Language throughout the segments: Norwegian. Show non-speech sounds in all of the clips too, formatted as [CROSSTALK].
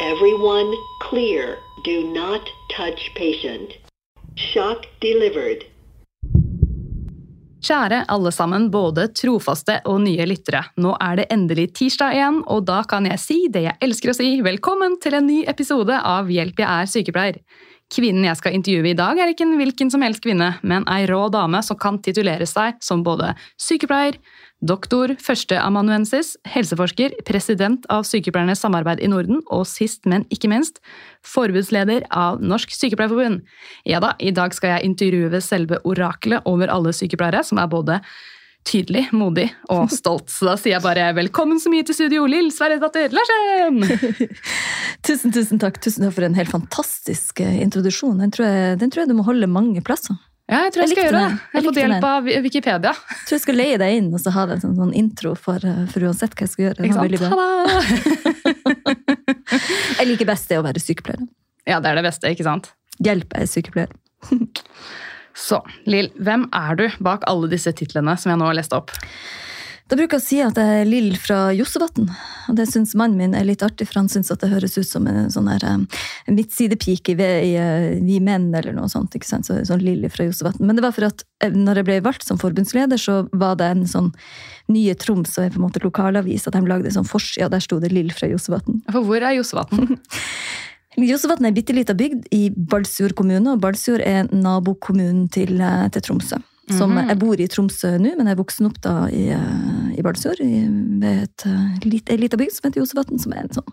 Everyone clear. Do not touch patient. Shock delivered. Kjære alle sammen, både trofaste og nye lyttere. Nå er det endelig tirsdag igjen, og da kan jeg si det jeg elsker å si. Velkommen til en ny episode av Hjelp, jeg er sykepleier. Kvinnen jeg skal intervjue i dag, er ikke en hvilken som helst kvinne, men ei rå dame som kan titulere seg som både sykepleier, Doktor, førsteamanuensis, helseforsker, president av Sykepleiernes samarbeid i Norden og sist, men ikke minst, forbudsleder av Norsk Sykepleierforbund. Ja da, i dag skal jeg intervjue selve oraklet over alle sykepleiere, som er både tydelig, modig og stolt. Så da sier jeg bare velkommen så mye til studio, Lill Sverredatter Larsen! [LAUGHS] tusen, tusen takk. Tusen takk for en helt fantastisk eh, introduksjon. Den tror jeg, den tror jeg du må holde mange plasser. Ja, jeg tror jeg, jeg skal gjøre det. Jeg har fått hjelp av Wikipedia. Jeg tror jeg skal leie deg inn og så ha det en sånn intro for, eh, for, uansett hva jeg skal gjøre. Ikke sant? [LAUGHS] jeg liker best det å være sykepleier. Ja, det er det beste, ikke sant? Hjelp, er sykepleier. [LAUGHS] så, Lill, hvem er du bak alle disse titlene som jeg nå har lest opp? Da bruker jeg å si at jeg er Lill fra Jossevatn. Og det syns mannen min er litt artig, for han syns at det høres ut som en sånn her um, midtsidepike i, i uh, Vi menn, eller noe sånt. ikke sant? Så, sånn Lill fra Jossevatn. Men det var for at uh, når jeg ble valgt som forbundsleder, så var det en sånn Nye Troms, og er på en måte lokalavis, at de lagde en sånn forside, og der sto det Lill fra Jossevatn. [LAUGHS] For hvor er Jossevatn? Jossevatn er ei bitte lita bygd i Balsfjord kommune, og Balsfjord er nabokommunen til, til Tromsø. Som, mm -hmm. Jeg bor i Tromsø nå, men jeg er voksen opp da i, eh, i Balsfjord. Ved et, ei lite bygd som heter Josevatn, som er en sånn,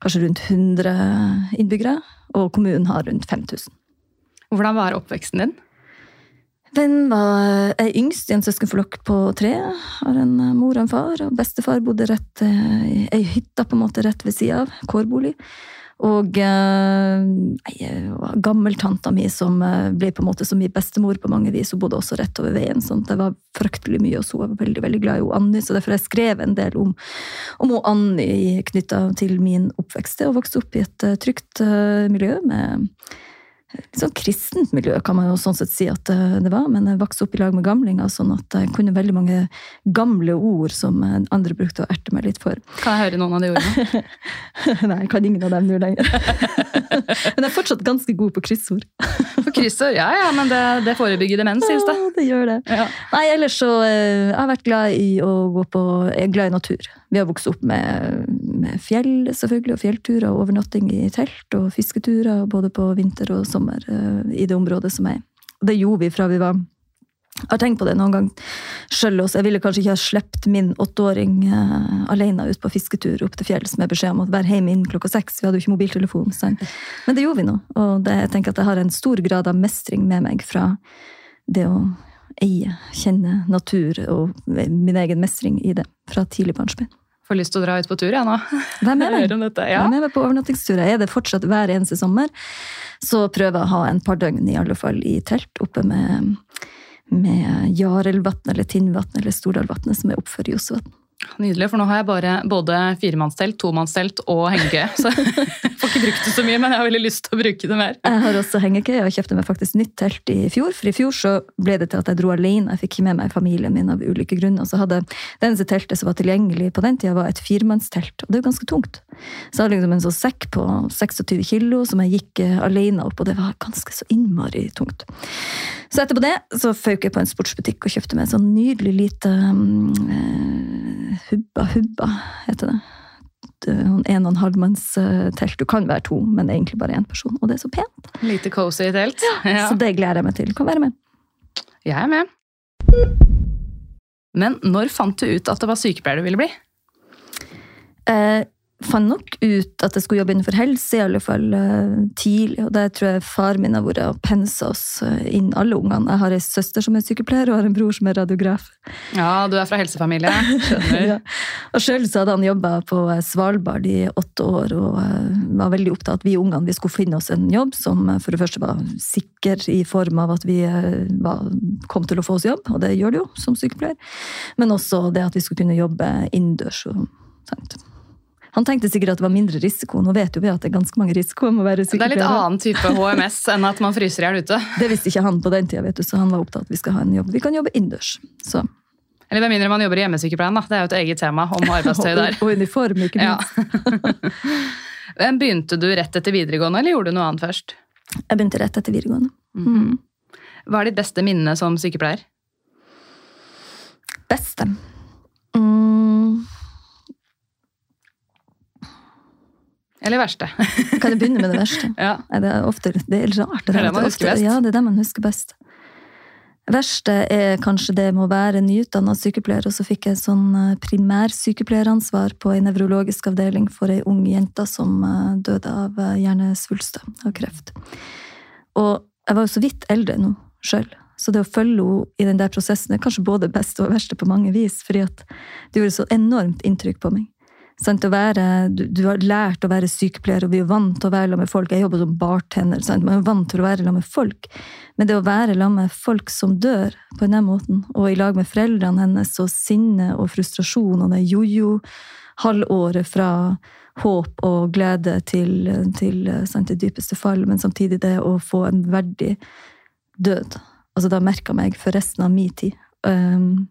kanskje rundt 100 innbyggere. Og kommunen har rundt 5000. Hvordan var oppveksten din? Den var Jeg er yngst i en søskenflokk på tre. Har en eh, mor og en far. Og bestefar bodde rett eh, i ei hytte på en måte rett ved sida av. Kårbolig. Og eh, gammeltanta mi, som eh, ble på en måte som min bestemor på mange vis, hun bodde også rett over veien. sånn Det var fryktelig mye, og hun var veldig veldig glad i Anny, så derfor jeg skrev en del om, om Anny knytta til min oppvekst. Og vokste opp i et uh, trygt miljø med litt sånn kristent miljø, kan man jo sånn sett si at eh, det var. Men jeg vokste opp i lag med gamlinger, sånn at jeg kunne veldig mange gamle ord som andre brukte å erte meg litt for. Kan jeg høre noen av de ordene? [LAUGHS] Nei, jeg kan ingen av dem nå lenger. [LAUGHS] men jeg er fortsatt ganske god på kryssord. på kryssord, ja ja, men det, det forebygger demens, sies det. Ja, det gjør det. Ja. Nei, ellers så eh, jeg har vært glad i å gå på Jeg er glad i natur. Vi har vokst opp med, med fjell, selvfølgelig, og fjellturer, og overnatting i telt og fisketurer både på vinter og sommer uh, i det området som er. Det gjorde vi fra vi var jeg har tenkt på det noen gang sjøl også. Jeg ville kanskje ikke ha sluppet min åtteåring uh, alene ut på fisketur opp til fjells med beskjed om å være hjemme innen klokka seks. Vi hadde jo ikke mobiltelefon. Sant? Men det gjorde vi nå. Og det, jeg tenker at jeg har en stor grad av mestring med meg fra det å eie, kjenne natur og min egen mestring i det fra tidlig barnsben. Får lyst til å dra ut på tur, jeg nå. Vær med [LAUGHS] meg. Ja. Vær med meg på overnattingsturer. Er det fortsatt hver eneste sommer, så prøver jeg å ha en par døgn i alle fall i telt oppe med, med Jarelvatn eller Tinnvatn eller Stordalvatnet, som er oppfor Josvatn. Nydelig, for nå har jeg bare både firemannstelt, tomannstelt og hengekøye. [LAUGHS] Så jeg får ikke brukt det så mye, men jeg har veldig lyst til å bruke det mer. Jeg har også hengekøye og kjøpte meg faktisk nytt telt i fjor. For i fjor så ble det til at jeg dro alene. Jeg fikk ikke med meg familien min av ulike grunner. Så hadde det eneste teltet som var tilgjengelig på den tida, var et firemannstelt. Og det er jo ganske tungt. Så jeg hadde liksom en sånn sekk på 26 kilo som jeg gikk eh, alene opp, og det var ganske så innmari tungt. Så etterpå det så føk jeg på en sportsbutikk og kjøpte meg en sånn nydelig lite um, Hubba Hubba, heter det. En og en halvmannstelt. eh. Du kan være to, men det er egentlig bare én person. Og det er så pent. Lite cozy telt. Ja. [LAUGHS] Så det gleder jeg meg til. Kan være med. Jeg er med. Men når fant du ut at det var sykepleier du ville bli? Eh, fant nok ut at jeg skulle jobbe innenfor helse, i alle fall uh, tidlig. Og der tror jeg far min har vært og pensa oss uh, inn, alle ungene. Jeg har ei søster som er sykepleier, og har en bror som er radiograf. Ja, du er fra helsefamilie. [LAUGHS] Skjønner. ja. Og sjøl hadde han jobba på Svalbard i åtte år og eh, var veldig opptatt av at vi ungene vi skulle finne oss en jobb som eh, for det første var sikker i form av at vi eh, var, kom til å få oss jobb, og det gjør det jo som sykepleier, men også det at vi skulle kunne jobbe innendørs. og sånt. Han tenkte sikkert at det var mindre risiko. Nå vet jo vi at det er ganske mange være Det er litt annen type HMS enn at man fryser i hjel ute. Det visste ikke han på den tida, vet du, så han var opptatt av at vi skal ha en jobb. Vi kan jobbe innendørs. Så. Eller med mindre man jobber i hjemmesykepleien. da. Det er jo et eget tema om arbeidstøy der. [LAUGHS] Og uniform, ikke minst. [LAUGHS] Ja. Begynte du rett etter videregående, eller gjorde du noe annet først? Jeg begynte rett etter videregående. Mm. Hva er ditt beste minne som sykepleier? Beste? Eller verste? [LAUGHS] kan jeg begynne med det verste? ja. Det er ofte det er rart. Det er det man ofte- husker best. Ja, det er det man husker best. verste er kanskje det med å være nyutdanna sykepleier, og så fikk jeg sånn eh, primærsykepleieransvar på ei nevrologisk avdeling for ei ung jente som eh, døde av eh, hjernesvulster, av kreft. Og jeg var jo så vidt eldre nå sjøl, så det å følge henne i den der prosessen er kanskje både beste og verste på mange vis, fordi at det gjorde så enormt inntrykk på meg. Sant, være, du, du har lært å være sykepleier, og vi er vant til å være sammen med folk. Jeg jobber som bartender. Sant? Man er vant til å være sammen med folk. Men det å være sammen med folk som dør på den måten, og i lag med foreldrene hennes, og sinne og frustrasjon og det jojo-halvåret fra håp og glede til, til sant, det dypeste fall, men samtidig det å få en verdig død. Altså, det merka meg for resten av min tid, Um,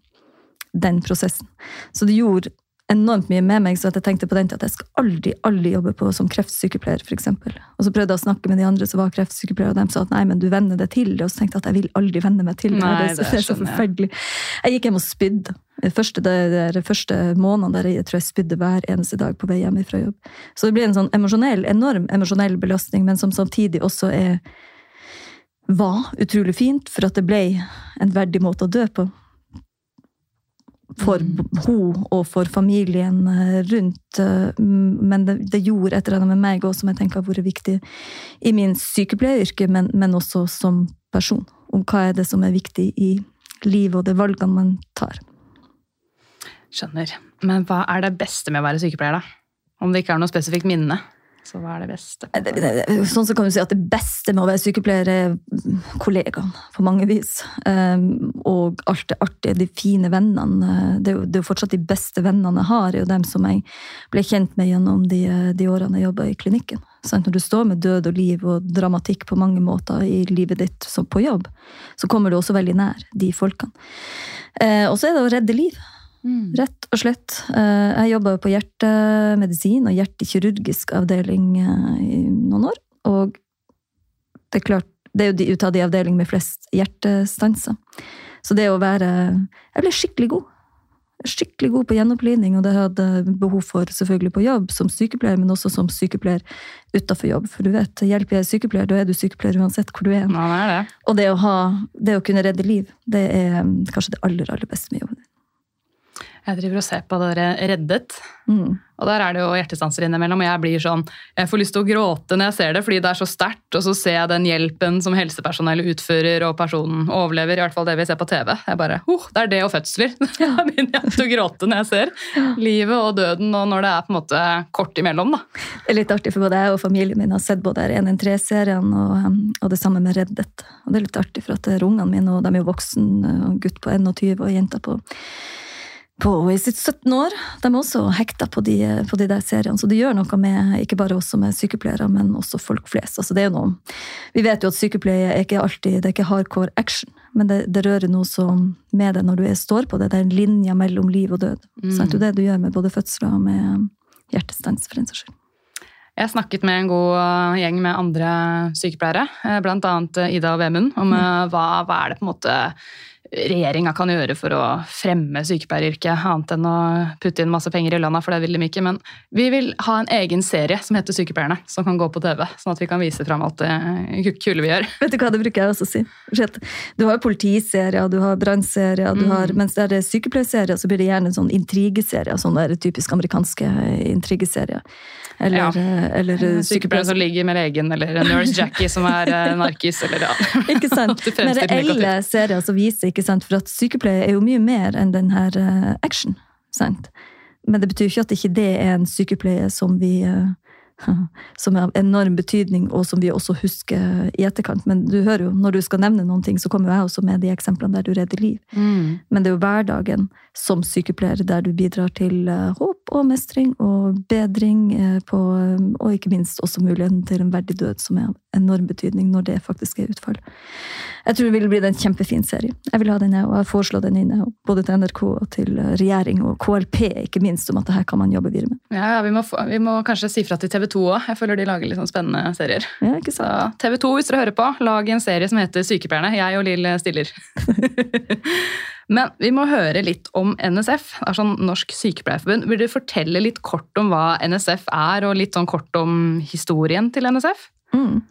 den prosessen. Så det gjorde enormt mye med meg, så at jeg tenkte på den til at jeg skal aldri aldri jobbe på som kreftsykepleier, f.eks. Og så prøvde jeg å snakke med de andre som var kreftsykepleiere, og de sa at nei, men du venner deg til det. Og så tenkte jeg at jeg vil aldri venne meg til det. Nei, det, er så, det det er forferdelig. Jeg gikk hjem og spydde. De første, de, de første månedene der jeg tror jeg spydde hver eneste dag på vei hjem fra jobb. Så det blir en sånn emosjonell, enorm emosjonell belastning, men som samtidig også er var utrolig fint, for at det ble en verdig måte å dø på for hun og for familien eh, rundt. eh, Men det, det gjorde et eller annet med meg også, som jeg tenker har vært viktig i min sykepleieryrke, men, men også som person. Om hva er det som er viktig i livet og de valgene man tar. Skjønner. Men hva er det beste med å være sykepleier, da? Om det ikke er noe spesifikt minne, så hva er det beste? Sånn så kan du si at Det beste med å være sykepleier er kollegaene, på mange vis. Um, og alt det artige, de fine vennene. Det er, jo, det er jo fortsatt de beste vennene jeg har, er jo dem som jeg ble kjent med gjennom de, de årene jeg jobba i klinikken. Sånn, Når du står med død og liv og dramatikk på mange måter i livet ditt som på jobb, så kommer du også veldig nær de folkene. Eh, og så er det å redde liv. Rett og slett. Eh, Jeg jobba på hjertemedisin og hjertekirurgisk avdeling eh, i noen år. Og det er klart, det er jo de, ut av de avdelingene med flest hjertestanser. Så det å være Jeg ble skikkelig god. Skikkelig god på gjenopplivning, og det hadde behov for selvfølgelig på jobb som sykepleier, men også som sykepleier utafor jobb. For du vet, hjelper jeg sykepleier, da er du sykepleier uansett hvor du er. Ja, det er det. Og det å, ha, det å kunne redde liv, det er mm, kanskje det aller, aller beste med jobben. Jeg driver og ser på dere Reddet, Mm. og der er det jo hjertestanser innimellom, og jeg blir sånn, jeg får lyst til å gråte når jeg ser det, fordi det er så sterkt, og så ser jeg den hjelpen som helsepersonellet utfører, og personen overlever, i hvert fall det vi ser på TV. Jeg bare, oh, det er det og fødsler. [LAUGHS] Da begynner jeg til å gråte når jeg ser livet og døden, og når det er på en måte kort imellom, da. Det er litt artig, for både jeg og familien min har sett både 113-serien og, um, og det samme med Reddet. Og det er litt artig, for at det er ungene mine, og de er jo voksen, og gutt på 21 og jenta på, på i sitt 17 år. De er også hekta på de, på de der seriene, så det gjør noe med ikke bare oss som er sykepleiere, men også folk flest. Altså, det er jo noe, vi vet jo at sykepleie er ikke alltid det er ikke hardcore action, men det, det rører noe som med det når du er, står på det. Det er en linje mellom liv og død. Sant? Det er det du gjør med både fødsler og med hjertestans, for en saks skyld. Jeg snakket med en god uh, gjeng med andre sykepleiere, bl.a. blant annet uh, Ida og Vemund, om mm. hva, hva er det på en måte regjeringa kan gjøre for å fremme sykepleieryrket, annet enn å putte inn masse penger i lønna, for det vil de ikke. Men vi vil ha en egen serie som heter Sykepleierne, som kan gå på TV, sånn at vi kan vise fram alt det kule vi gjør. [LAUGHS] Vet du hva, det bruker jeg også å si. Du har politiserier, du har brannserier, du har, mens det er sykepleierserier, så blir det gjerne sånn intrigeserier, sånn der typisk amerikanske intrigeserier. Eller, Ja. eller sykepleier. sykepleier som ligger med legen, eller Nurse Jackie som er eh, [LAUGHS] narkis, eller ja. Ikke sant? [LAUGHS] Men reelle serier som viser, ikke sant? For at sykepleier er jo mye mer enn den her eh, action. Sant? Men det betyr ikke at ikke det er en sykepleie som vi eh, [LAUGHS] som er av enorm betydning, og som vi også husker i etterkant. Men du hører jo, når du skal nevne noen ting, så kommer jeg også med de eksemplene der du redder liv. Men det er jo hverdagen som sykepleier der du bidrar til eh, håp og mestring og bedring, eh, på, og ikke minst også muligheten til en verdig død, som er av enorm betydning når det faktisk er utfall. Jeg tror det vil bli en kjempefin serie. Jeg vil ha den, her, og jeg foreslår den inne, både til NRK og til eh, regjering og KLP, ikke minst, om at det her kan man jobbe videre med. Ja, ja, vi, må, vi må kanskje si fra til TV 2 òg. Jeg føler de lager litt sånn spennende serier. Ja, ikke Så? TV 2, hvis dere hører på, lag en serie som heter Sykepleierne. Jeg og Lill stiller. [LAUGHS] Men vi må høre litt om NSF, er sånn Norsk Sykepleierforbund. Vil du fortelle litt kort om hva NSF er, og litt sånn kort om historien til NSF? Mm.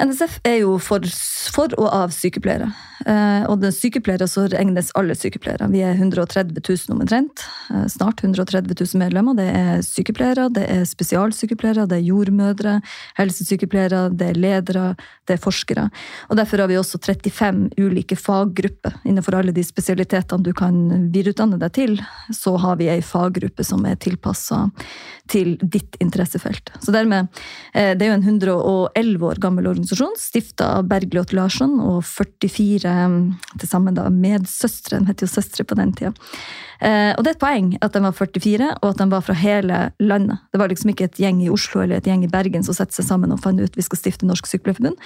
NSF er jo for, for og av sykepleiere. Eh, og det er sykepleiere så regnes alle sykepleiere. Vi er 130 000 omtrent. Eh, snart 130 000 medlemmer. Det er sykepleiere, det er spesialsykepleiere, det er jordmødre, helsesykepleiere, det er ledere, det er forskere. Og derfor har vi også 35 ulike faggrupper. Innenfor alle de spesialitetene du kan videreutdanne deg til, så har vi ei faggruppe som er tilpassa til ditt interessefelt. Så dermed, eh, det er jo en 111 år gammel organisasjon, stifta av Bergljot Larsson og 44 eh, til sammen da, medsøstre, de het jo søstre på den tida. Eh, og det er et poeng at de var 44, og at de var fra hele landet. Det var liksom ikke et gjeng i Oslo eller et gjeng i Bergen som satte seg sammen og fant ut vi skal stifte Norsk Sykepleierforbund.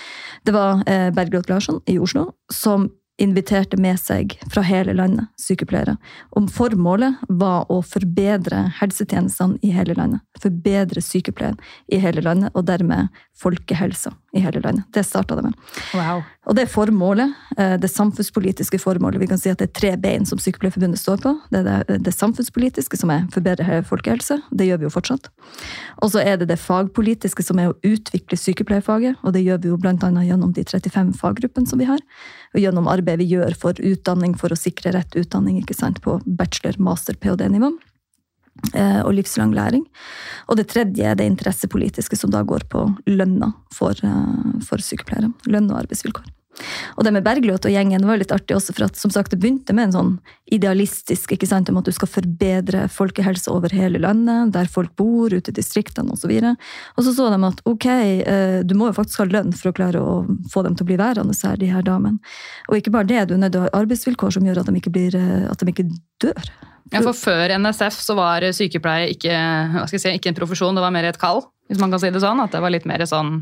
Det var eh, Bergljot Larsson i Oslo som inviterte med seg fra hele landet sykepleiere. Om formålet var å forbedre helsetjenestene i hele landet. Forbedre sykepleien i hele landet, og dermed folkehelsa i hele landet. Det starta det med. Wow. Og det formålet, eh, det samfunnspolitiske formålet, vi kan si at det er tre bein som Sykepleierforbundet står på. Det er det, det samfunnspolitiske, som er forbedre folkehelse. Det gjør vi jo fortsatt. Og så er det det fagpolitiske, som er å utvikle sykepleierfaget. Og det gjør vi jo annet gjennom de 35 faggruppene som vi har. Gjennom arbeid vi gjør for utdanning, for å sikre rett utdanning ikke sant, på bachelor, master, ph.d.-nivå. eh, Og livslang læring. Og det tredje er det interessepolitiske, som da går på lønna for, eh, for sykepleiere. Lønn og arbeidsvilkår. Og det med Bergljot og gjengen var litt artig også, for at som sagt, det begynte med en sånn idealistisk ikke sant, om at du skal forbedre folkehelse over hele landet, der folk bor, ute i distriktene osv. Og, og så så de at ok, eh, du må jo faktisk ha lønn for å klare å få dem til å bli værende her, de her damene. Og ikke bare det, du er nødt til å ha arbeidsvilkår som gjør at de ikke, blir, eh, at de ikke dør. Ja, for Før NSF så var sykepleie ikke, si, ikke en profesjon, det var mer et kall. Hvis man kan si det sånn, At det var litt mer sånn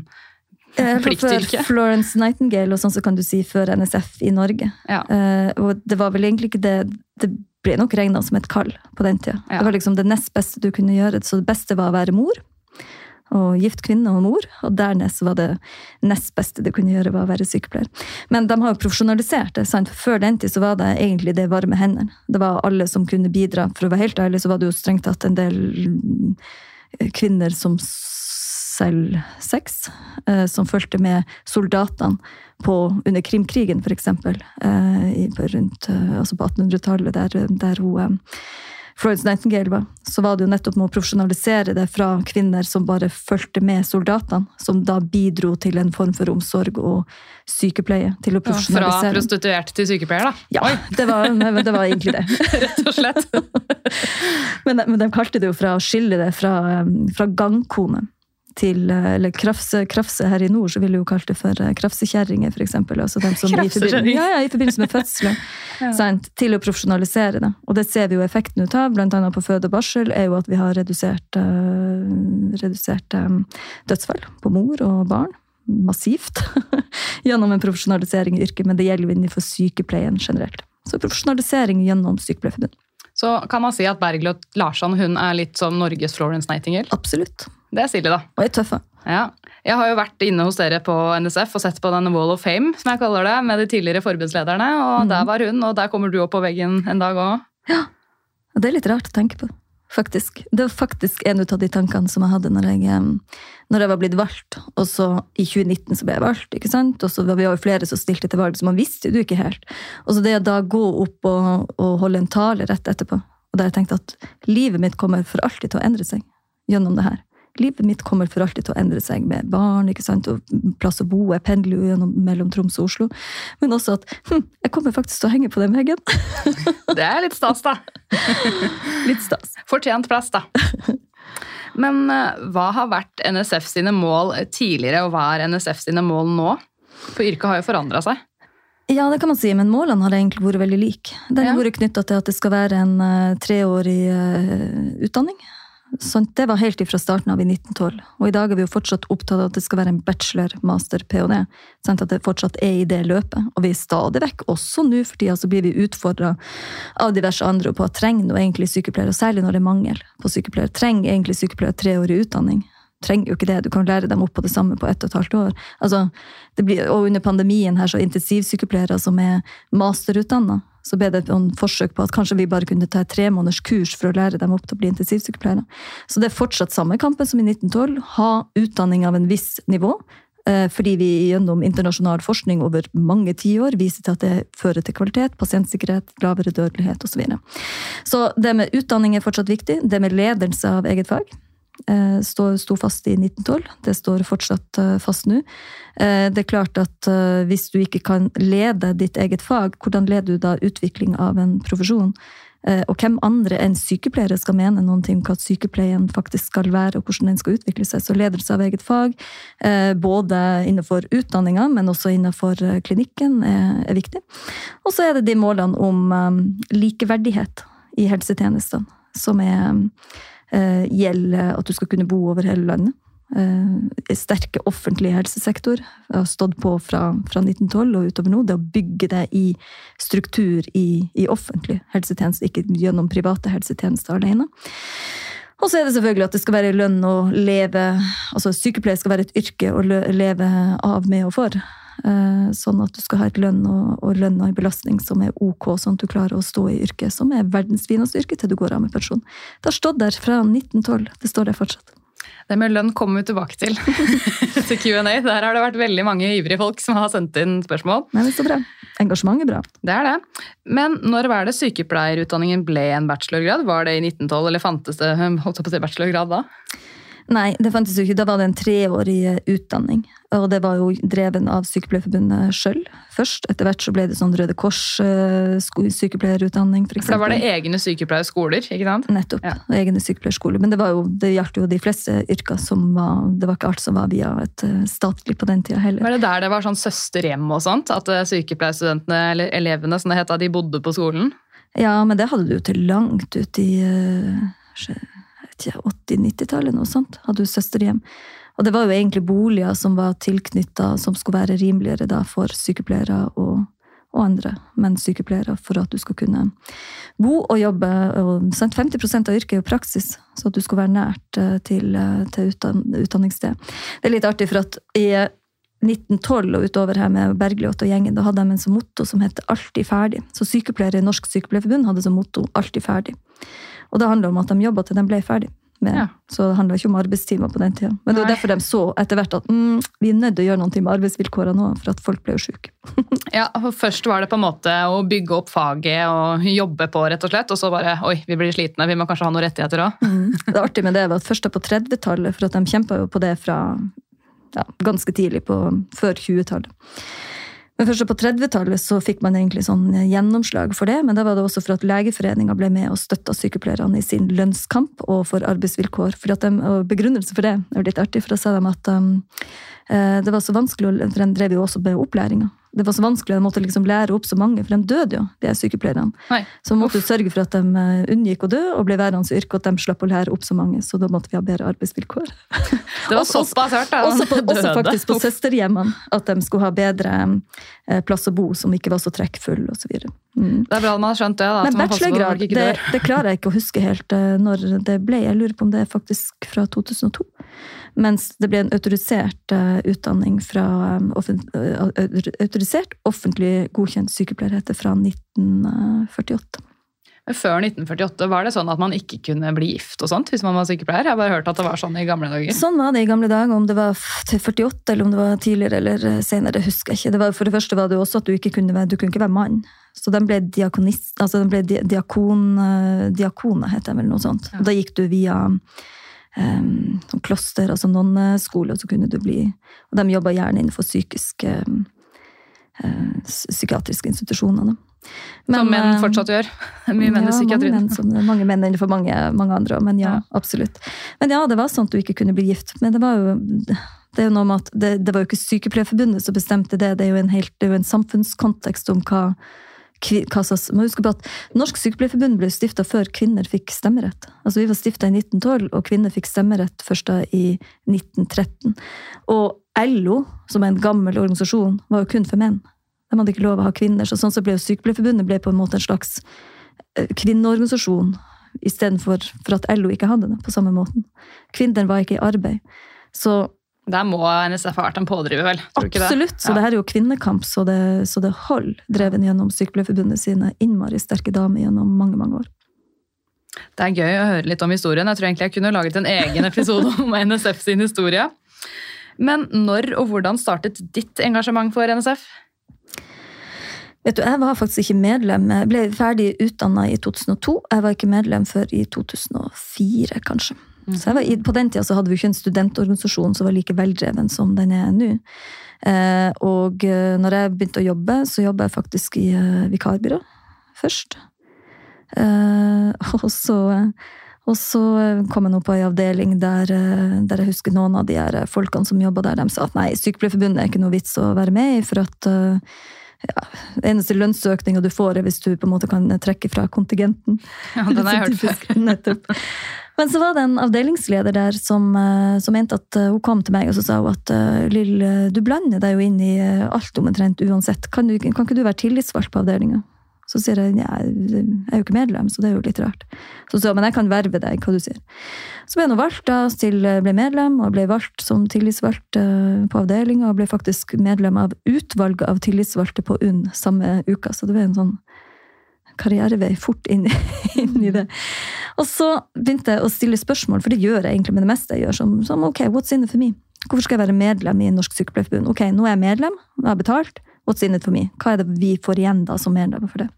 Eh, [LAUGHS] for Før Florence Nightingale og sånn, så kan du si før NSF i Norge. Ja. Eh, og det var vel egentlig ikke det Det ble nok regna som et kall på den tida. Ja. Det var liksom det nest beste du kunne gjøre. Så det beste var å være mor. Og gift kvinne og mor. Og dernest var det nest beste du kunne gjøre, var å være sykepleier. Men de har jo profesjonalisert det. sant? Før den tid så var det egentlig det varme hendene. Det var alle som kunne bidra. For å være helt ærlig så var det jo strengt tatt en del kvinner som selv sex, eh, som fulgte med soldatene på, under Krimkrigen, eksempel, eh, rundt, eh, altså på 1800-tallet, der, der hun Florence Nightingale var, så var det jo nettopp med å profesjonalisere det fra kvinner som bare fulgte med soldatene, som da bidro til en form for omsorg og sykepleie. Til å profesjonalisere. fra prostituert til sykepleier, da. Ja, [LAUGHS] det var, det var egentlig det. [LAUGHS] Rett og slett. [LAUGHS] Men, de- men de kalte det jo fra å skille det fra, fra gangkone til eh, Eller krafse, krafse her i nord, så ville vi jo kalt det for eh, krafsekjerringer, eksempel. Altså dem som i forbindelse, ja, ja, i forbindelse med fødsler. [LAUGHS] sant? Til å profesjonalisere det. Og det ser vi jo effekten ut av, annet på føde og barsel, er jo at vi har redusert, uh, redusert um, dødsfall på mor og barn. Massivt. [LAUGHS] gjennom en profesjonalisering i yrket, men det gjelder jo innenfor sykepleien generelt. Så profesjonalisering gjennom Sykepleierforbundet. Så kan man si at Bergljot Larsson hun er litt som Norges Florence Nightingale. Absolutt. Det er stilig, da. Er tøffe. Ja. Jeg har jo vært inne hos dere på NSF og sett på den Wall of Fame, som jeg kaller det, med de tidligere forbundslederne, og der var hun, og der kommer du opp på veggen en dag òg. Ja. det er litt rart å tenke på, faktisk. Det var faktisk en av de tankene som jeg hadde når jeg, når jeg var blitt valgt. Og så i 2019 så ble jeg valgt, ikke sant? Og så var vi jo flere som stilte til valg, så man visste jo ikke helt. Og så det å da gå opp og, og holde en tale rett etterpå, og der jeg tenkte at livet mitt kommer for alltid til å endre seg gjennom det her. Livet mitt kommer for alltid til å endre seg med barn ikke sant, og plass å bo. Jeg pendler jo gjennom, mellom Troms og Oslo. Men også at hm, jeg kommer faktisk til å henge på den veggen. [LAUGHS] Det er litt stas, da. [LAUGHS] Litt stas. Fortjent plass, da. [LAUGHS] Men eh, hva har vært NSF sine mål tidligere, og hva er NSF sine mål nå? For yrket har jo forandra seg. Ja, det kan man si, men målene har egentlig vært veldig like. Den har Ja. vært knytta til at det skal være en eh, treårig eh, utdanning. Sånn, det var helt ifra starten av i 1912. Og i dag er vi jo fortsatt opptatt av at det skal være en bachelor, master, ph.d. Sånn at det fortsatt er i det løpet. Og vi er stadig vekk, også nå for tida, så blir vi utfordra av diverse andre på at trenger nå egentlig sykepleiere, og særlig når det er mangel på sykepleiere. Trenger egentlig sykepleiere treårig utdanning? Trenger jo ikke det, du kan lære dem opp på det samme på ett og et halvt år. Altså, blir, og under pandemien her, så intensivsykepleiere som er masterutdanna, så ble det en forsøk på at kanskje vi bare kunne ta et tre måneders kurs for å lære dem opp til å bli intensivsykepleiere. Så det er fortsatt samme kampen som i 1912. Ha utdanning av en viss nivå. eh, Fordi vi gjennom internasjonal forskning over mange tiår viser til at det fører til kvalitet, pasientsikkerhet, lavere dødelighet osv. Så, videre. så det med utdanning er fortsatt viktig. Det med ledelse av eget fag sto fast i 1912. Det står fortsatt eh, fast nå. Eh, Det er klart at eh, hvis du ikke kan lede ditt eget fag, hvordan leder du da utvikling av en profesjon? Eh, Og hvem andre enn sykepleiere skal mene noen ting om hva sykepleien faktisk skal være, og hvordan den skal utvikle seg. Så ledelse av eget fag, eh, både innenfor utdanninga, men også innenfor eh, klinikken, er, viktig. Og så er det de målene om eh, likeverdighet i helsetjenestene, som er eh, gjelder at du skal kunne bo over hele landet. Eh, sterke offentlige helsesektor har stått på fra, fra 1912 og utover nå. Det å bygge det i struktur i, i offentlig helsetjeneste, ikke gjennom private helsetjenester alene. Og så er det selvfølgelig at det skal være lønn å leve Altså sykepleier skal være et yrke å leve av, med og for. Eh, Sånn at du skal ha et lønn og, og lønn og en belastning som er ok, sånn at du klarer å stå i yrket, som er verdens fineste yrke til du går av med pensjon. Det har stått der fra 1912. Det står der fortsatt. Det med lønn kommer vi tilbake til [LAUGHS] til Q&A. Der har det vært veldig mange ivrige folk som har sendt inn spørsmål. Men det står bra. Engasjement er bra. Det er det. Men når var det sykepleierutdanningen ble en bachelorgrad? Var det i 1912, eller fantes det [LAUGHS] holdt jeg på å si bachelorgrad da? Nei, det fantes jo ikke. Da var det en treårig eh, utdanning. Og det var jo dreven av Sykepleierforbundet sjøl først. Etter hvert så ble det sånn Røde Kors-sykepleierutdanning, f.eks. For da var det egne sykepleierskoler, ikke sant? Nettopp. Ja. Egne sykepleierskoler. Men det, var jo, det gjaldt jo de fleste yrker som var Det var ikke alt som var via et eh, statlig på den tida heller. Var det der det var sånn søsterhjem og sånt? At eh, sykepleierstudentene, eller elevene som det het, de bodde på skolen? Ja, men det hadde du jo til langt ut i eh, ikke, 80-90-tallet, noe sånt. Hadde du søsterhjem. Og det var jo egentlig boliger som var tilknytta, som skulle være rimeligere da for sykepleiere og, og andre, men sykepleiere, for at du skal kunne bo og jobbe. Og, sant, 50% av yrket er jo praksis, så at du skal være nært eh, til, eh, til utdanningssted. Det er litt artig, for at i 1912 og utover her med Bergljot og gjengen, da hadde de en som motto som het 'alltid ferdig'. Så sykepleiere i Norsk Sykepleierforbund hadde som motto 'alltid ferdig'. Og det handler om at de jobba til de ble ferdig. Med. Ja. Så det handla ikke om arbeidstimer på den tida. Men det var derfor de så etter hvert at mm, vi er nødt til å gjøre noe med arbeidsvilkårene nå, for at folk ble jo syke. [LAUGHS] Ja, for Først var det på en måte å bygge opp faget og jobbe på, rett og slett. Og så bare oi, vi blir slitne, vi må kanskje ha noen rettigheter òg. Det artige med det var at først på 30-tallet, for at de kjempa jo på det fra ja, ganske tidlig på før 20-tallet. Men først på 30-tallet så fikk man egentlig sånn gjennomslag for det, men da var det også for at Legeforeninga ble med og støtta sykepleierne i sin lønnskamp og for arbeidsvilkår. For de, og begrunnelse for det er litt artig, for da sa de at um, eh, det var så vanskelig, for de drev jo også med opplæringa. Det var så vanskelig, de måtte liksom lære opp så mange, for de døde jo, de sykepleierne. Nei. Så de måtte Uff. sørge for at de eh, unngikk å dø og ble værende i yrket, og at de slapp å lære opp så mange. Så da måtte vi ha bedre arbeidsvilkår. [LAUGHS] Det var såpass hørt, da. Også, på, også faktisk på søsterhjemmene. At de skulle ha bedre eh, plass å bo, som ikke var så trekkfull osv. Mm. Det er bra man har skjønt det. da. Men bachelorgrad, det, det klarer jeg ikke å huske helt eh, når det ble. Jeg lurer på om det er faktisk fra 2002. Mens det ble en autorisert eh, utdanning fra eh, au- Autorisert offentlig godkjent sykepleier heter fra 1948. Før 1948 var det sånn at man ikke kunne bli gift og sånt hvis man var sykepleier. Jeg har bare hørt at det var sånn i gamle dager. Sånn var det i gamle dager. Om det var til 48 eller om det var tidligere eller eh, senere, husker jeg ikke. Det var, for det første var det også at du ikke kunne være, du kunne ikke være mann. Så den ble diakonist, altså den ble di- diakon, diakone, heter det vel noe sånt. Ja. Da gikk du via um, kloster, altså nonneskole, og så kunne du bli Og de jobba gjerne innenfor psykiske eh, psykiatriske institusjoner. da. Som menn eh, fortsatt gjør. [LAUGHS] Mye menn i psykiatrien. mange menn, som, mange menn innenfor mange, mange andre men ja, Ja. absolutt. Men ja, det var sånn at du ikke kunne bli gift. Men det var jo det er jo noe med at det, det var jo ikke Sykepleierforbundet som bestemte det, det er jo en, helt, det er jo en samfunnskontekst om hva, må huske på at Norsk Sykepleierforbund ble stifta før kvinner fikk stemmerett. Altså Vi var stifta i 1912, og kvinner fikk stemmerett først da i 1913. Og LO, som er en gammel organisasjon, var jo kun for menn. De hadde ikke lov å ha kvinner, så sånn så ble jo Sykepleierforbundet ble på en måte en slags eh, kvinneorganisasjon, istedenfor for at LO ikke hadde det på samme måten. Kvinner var ikke i arbeid. Så Der må NSF ha vært en pådriver, vel? Absolutt. det? så Ja. det her er jo kvinnekamp, så det, så det holder. dreven gjennom Sykepleierforbundet sine innmari sterke damer gjennom mange, mange år. Det er gøy å høre litt om historien. Jeg tror egentlig jeg kunne laget en egen episode [LAUGHS] om NSF sin historie. Men når og hvordan startet ditt engasjement for NSF? Vet du, Jeg var faktisk ikke medlem. Jeg ble ferdig utdanna i 2002. Jeg var ikke medlem før i 2004, kanskje. Så jeg var, På den tida så hadde vi ikke en studentorganisasjon som var like veldreven som den er nå. Eh, og eh, når jeg begynte å jobbe, så jobba jeg faktisk i eh, vikarbyrå først. Eh, [LAUGHS] og så og så kom jeg nå på en avdeling der, der jeg husker noen av de her folkene som jobba der, de sa at nei, Sykepleierforbundet er ikke noe vits å være med i, for at ja, eneste lønnsøkninga du får, er hvis du på en måte kan trekke fra kontingenten. Ja, den har jeg [LAUGHS] hørt før. Nettopp. Men så var det en avdelingsleder der som, eh, som mente at eh, hun kom til meg og så sa hun at eh, Lill, du blander deg jo inn i alt omtrent uansett. Kan, du, kan ikke du være tillitsvalgt på avdelinga? Så sier jeg ja, jeg er jo ikke medlem, så det er jo litt rart. Så sa men jeg kan verve deg, hva du sier. Så ble jeg nå valgt da, til, ble medlem, og ble valgt som tillitsvalgt på avdelinga, og ble faktisk medlem av utvalget av tillitsvalgte på UNN samme uka. Så det ble en sånn karrierevei fort inn, [LAUGHS] inn i det. Og så begynte jeg å stille spørsmål, for det gjør jeg egentlig med det meste jeg gjør. Som, som ok, what's in it for me? Hvorfor skal jeg være medlem i Norsk Sykepleierforbund? Ok, nå er jeg medlem, nå har jeg betalt. What's in it for me? Hva er det vi får igjen da som medlemmer for det?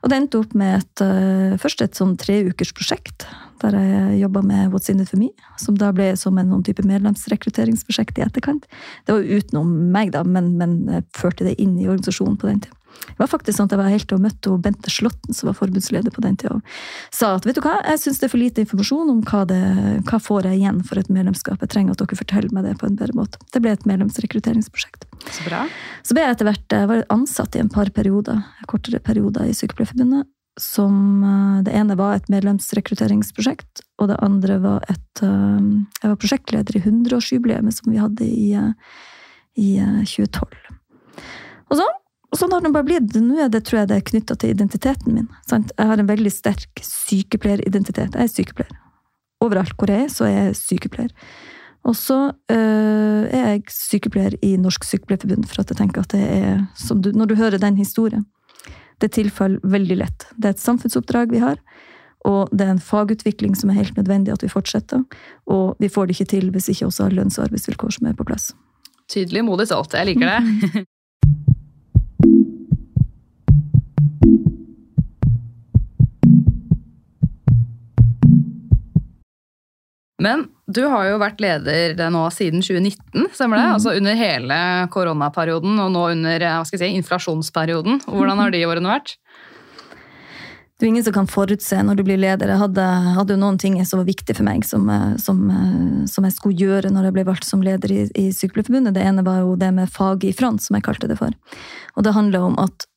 Og det endte opp med et, øh, først et sånn treukers prosjekt, der jeg jobba med What's in it for me, som da ble som en noen type medlemsrekrutteringsprosjekt i etterkant. Det var utenom meg, da, men, men førte det inn i organisasjonen på den tida. Det var faktisk sånn at jeg var helt og møtte Bente Slåtten, som var forbundsleder på den tida, og sa at vet du hva, jeg syns det er for lite informasjon om hva det hva får jeg igjen for et medlemskap. Jeg trenger at dere forteller meg det på en bedre måte. Det ble et medlemsrekrutteringsprosjekt. Så bra. Så ble jeg etter hvert jeg var ansatt i en par perioder, kortere perioder i Sykepleierforbundet. Som eh, Det ene var et medlemsrekrutteringsprosjekt, og det andre var et eh, Jeg var prosjektleder i 100-årsjubileet som vi hadde i, eh, i eh, 2012. Og så, og sånn har det bare blitt. Nå er det, tror jeg det er knytta til identiteten min. Sant? Jeg har en veldig sterk sykepleieridentitet. Jeg er sykepleier. Overalt hvor jeg er, så er jeg sykepleier. Og så øh, er jeg sykepleier i Norsk Sykepleierforbund, for at jeg tenker at det er som du, Når du hører den historien, det tilfaller veldig lett. Det er et samfunnsoppdrag vi har, og det er en fagutvikling som er helt nødvendig at vi fortsetter. Og vi får det ikke til hvis ikke også har lønns- og arbeidsvilkår som er på plass. Tydelig, modig, stolt. Jeg liker det. [LAUGHS] Men du har jo vært leder nå siden 2019, stemmer det? Altså under hele koronaperioden og nå under hva skal jeg si, inflasjonsperioden. Hvordan har de årene vært? Det er ingen som kan forutse når du blir leder. Jeg hadde, hadde noen ting som var viktig for meg, som, eh, som, eh, som jeg skulle gjøre når jeg ble valgt som leder i, i Sykepleierforbundet. Det ene var jo det med fag i front, som jeg kalte det for. Og det handler om at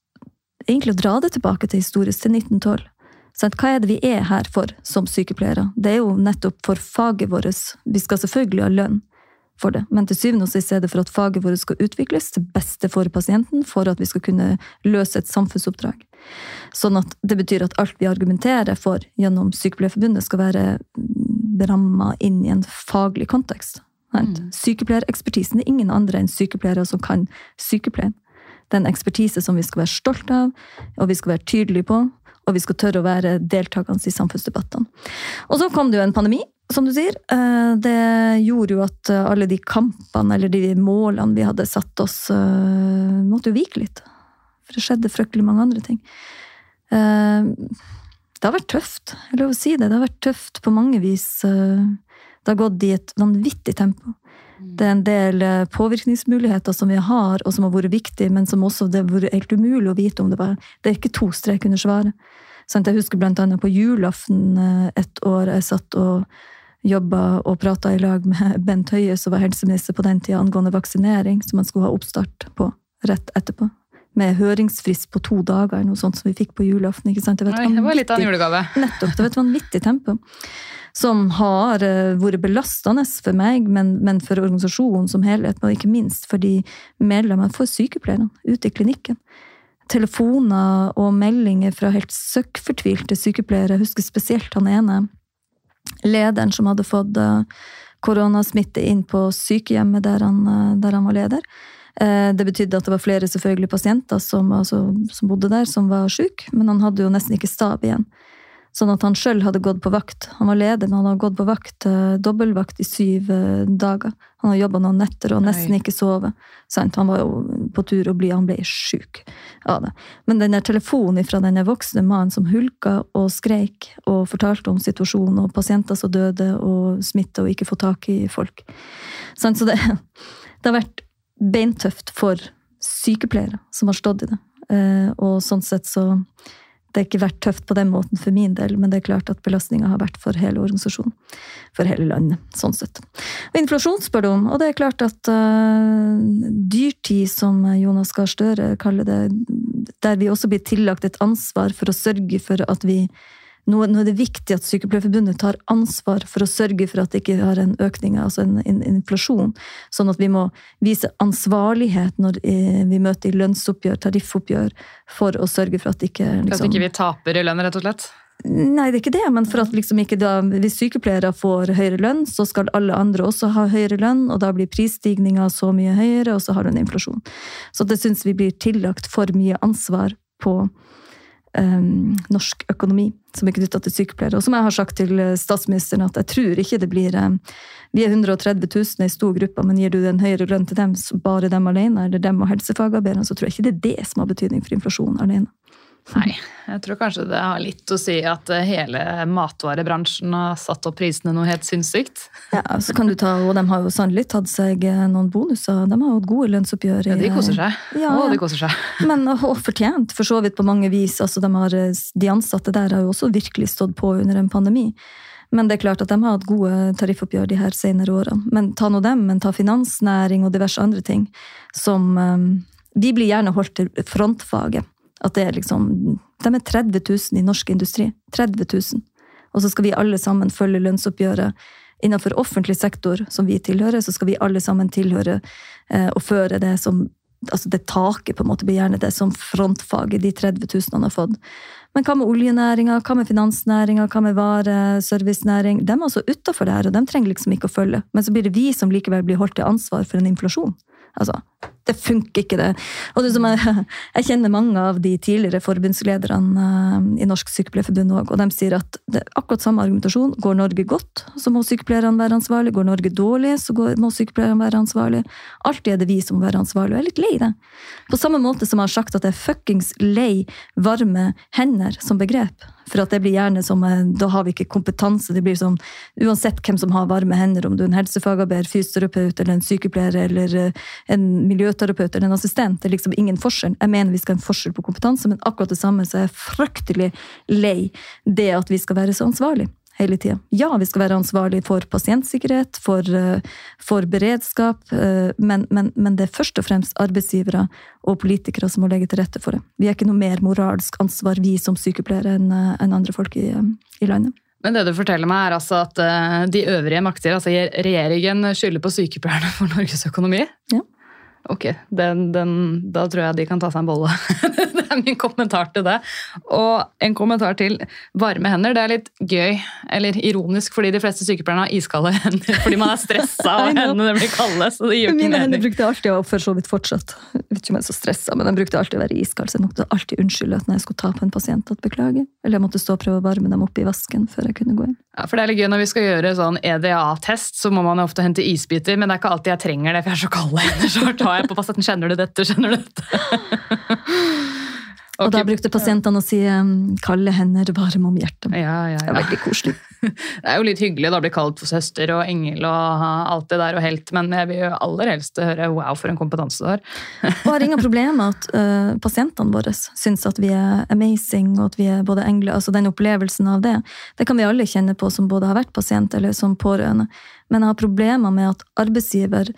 egentlig å dra det tilbake til historisk, til 1912. Sant? Hva er det vi er her for som sykepleiere? Det er jo nettopp for faget vårt. Vi skal selvfølgelig ha lønn for det, men til syvende og sist er det for at faget vårt skal utvikles til beste for pasienten, for at vi skal kunne løse et samfunnsoppdrag. Sånn at det betyr at alt vi argumenterer for gjennom Sykepleierforbundet, skal være ramma inn i en faglig kontekst. Mm. Sykepleierekspertisen er ingen andre enn sykepleiere som kan sykepleien. Det er en ekspertise som vi skal være stolt av, og vi skal være tydelige på, og vi skal tørre å være deltakende i samfunnsdebattene. Og så kom det jo en pandemi, som du sier. Eh, Det gjorde jo at eh, alle de kampene eller de målene vi hadde satt oss, eh, måtte jo vike litt. For det skjedde fryktelig mange andre ting. Det har vært tøft, jeg lover å si det. Det har vært tøft på mange vis. Det har gått i et vanvittig tempo. Det er en del eh, påvirkningsmuligheter som vi har, og som har vært viktige, men som også det har vært helt umulig å vite om det var Det er ikke to strek under svaret. Jeg husker blant annet på julaften eh, et år jeg satt og jobba og prata i lag med [LAUGHS] Bent Høie, som var helseminister på den tida, angående vaksinering, som man skulle ha oppstart på rett etterpå. Med høringsfrist på to dager, noe sånt som vi fikk på julaften. ikke sant? Det var Oi, det var litt av en julegave. Nettopp. Det var et vanvittig tempo. Som har eh, vært belastende for meg, men, men for organisasjonen som helhet, og ikke minst for de medlemmene, for sykepleierne ute i klinikken. Telefoner og meldinger fra helt søkkfortvilte sykepleiere. Jeg husker spesielt han ene lederen som hadde fått eh, koronasmitte inn på sykehjemmet der han, eh, der han var leder. Det betydde at det var flere selvfølgelig pasienter som, altså, som bodde der, som var syke, men han hadde jo nesten ikke stab igjen. Sånn at han sjøl hadde gått på vakt. Han var leder, men han hadde gått på vakt, eh, dobbeltvakt i syv eh, dager. Han hadde jobba noen netter og nesten Nei. ikke sovet. Han var jo på tur å bli, han ble sjuk av det. Men den der telefonen fra den der voksne mannen som hulka og skreik og fortalte om situasjonen og pasienter som døde og smitta og ikke få tak i folk. Så det, det har vært beintøft for sykepleiere som har stått i det. Eh, Og sånn sett så det har ikke vært tøft på den måten for min del, men det er klart at belastninga har vært for hele organisasjonen. For hele landet, sånn sett. Og inflasjon spør du om, og det er klart at uh, dyrtid, som Jonas Gahr Støre kaller det, der vi også blir tillagt et ansvar for å sørge for at vi nå, nå er det viktig at Sykepleierforbundet tar ansvar for å sørge for at det ikke har en økning, altså en, en inflasjon. Sånn at vi må vise ansvarlighet når eh, vi møter lønnsoppgjør, tariffoppgjør, for å sørge for at ikke liksom, at ikke vi taper i lønn, rett og slett. Nei, det er ikke det, men for at liksom ikke da, hvis sykepleiere får høyere lønn, så skal alle andre også ha høyere lønn, og da blir prisstigninga så mye høyere, og så har du en inflasjon. Så det syns vi blir tillagt for mye ansvar på em, norsk økonomi, som er knytta til sykepleiere. Og som jeg har sagt til eh, statsministeren, at jeg tror ikke det blir em, Vi er 130 000 i stor gruppe, men gir du en høyere lønn til dem, bare dem alene, eller dem og helsefagarbeiderne, så tror jeg ikke det er det som har betydning for inflasjonen alene. Nei, jeg tror kanskje det har litt å si at eh, hele matvarebransjen har satt opp prisene noe helt sinnssykt. Ja, så kan du ta, og de har jo sannelig tatt seg eh, noen bonuser. De har hatt gode lønnsoppgjør. i- Ja, de koser seg. Ja, Å, de koser seg. [LAUGHS] Men og fortjent, for så vidt på mange vis. Altså, de, har, de ansatte der har jo også virkelig stått på under en pandemi. Men det er klart at de har hatt gode tariffoppgjør de her senere årene. Men ta nå dem, men ta finansnæring og diverse andre ting som um, De blir gjerne holdt til frontfaget. At det er liksom De er 30 000 i norsk industri. 30 000. Og så skal vi alle sammen følge lønnsoppgjøret. Innenfor offentlig sektor, som vi tilhører, så skal vi alle sammen tilhøre eh, og føre det som altså det taket på en måte blir gjerne det som frontfaget de 30 000 han har fått. Men hva med oljenæringa, hva med finansnæringa, hva med vareservicenæring? De er altså utafor det her, og de trenger liksom ikke å følge. Men så blir det vi som likevel blir holdt til ansvar for en inflasjon. Altså, det funker ikke, det. Og det som jeg, [LAUGHS] jeg kjenner mange av de tidligere forbundslederne eh, i Norsk Sykepleierforbund òg, og de sier at det er akkurat samme argumentasjon. Går Norge godt, så må sykepleierne være ansvarlig. Går Norge dårlig, så må sykepleierne være ansvarlig. Alltid er det vi som må være ansvarlig, og jeg er litt lei det. På samme måte som jeg har sagt at jeg er fuckings lei varme hender som begrep. For at det blir gjerne som eh, Da har vi ikke kompetanse. Det blir som Uansett hvem som har varme hender, om du er en helsefagarbeider, fysioterapeut eller en sykepleier eller en en miljøterapeut eller en assistent, det er liksom ingen forskjell. Jeg mener vi skal ha en forskjell på kompetanse, men akkurat det samme så er jeg fryktelig lei det at vi skal være så ansvarlig hele tida. Ja, vi skal være ansvarlig for pasientsikkerhet, for, eh, for beredskap, eh, men, men, men det er først og fremst arbeidsgivere og politikere som må legge til rette for det. Vi er ikke noe mer moralsk ansvar, vi som sykepleiere, enn en andre folk i, eh, i landet. Men det du forteller meg, er altså at eh, de øvrige makter, altså regjeringen, skylder på sykepleierne for Norges økonomi? Ja. Ok, den, den, da tror jeg de kan ta seg en bolle. [LAUGHS] det er min kommentar til det. Og en kommentar til varme hender. Det er litt gøy, eller ironisk, fordi de fleste sykepleierne har iskalde [LAUGHS] hender fordi man er stressa [LAUGHS] og hendene blir kalde. så det gir ikke Mine hender brukte alltid, å for så vidt fortsatt, jeg vet ikke om jeg er så stressa, men de brukte alltid å være iskalde, så jeg måtte alltid unnskylde at når jeg skulle ta på en pasient, at beklager. Eller jeg måtte stå og prøve å varme dem opp i vasken før jeg kunne gå inn. Ja, for det er litt gøy Når vi skal gjøre sånn EDA-test, så må man jo ofte hente isbiter, men det er ikke alltid jeg trenger det, for jeg er så kald hender. Så tar jeg på pasienten. Kjenner du dette? Kjenner du dette? Og da brukte pasientene å si um, 'kalde hender, varme om hjertet'. Ja, ja, Det er ja. veldig koselig. Det er jo litt hyggelig å bli kalt for søster og engel og alt det der og helt, men jeg vil jo aller helst høre wow, for en kompetanse du har. Og har ingen problem med at uh, pasientene våre syns at vi er amazing, og at vi er både engler. altså Den opplevelsen av det, det kan vi alle kjenne på som både har vært pasient eller som pårørende. Men jeg har problemer med at arbeidsgiver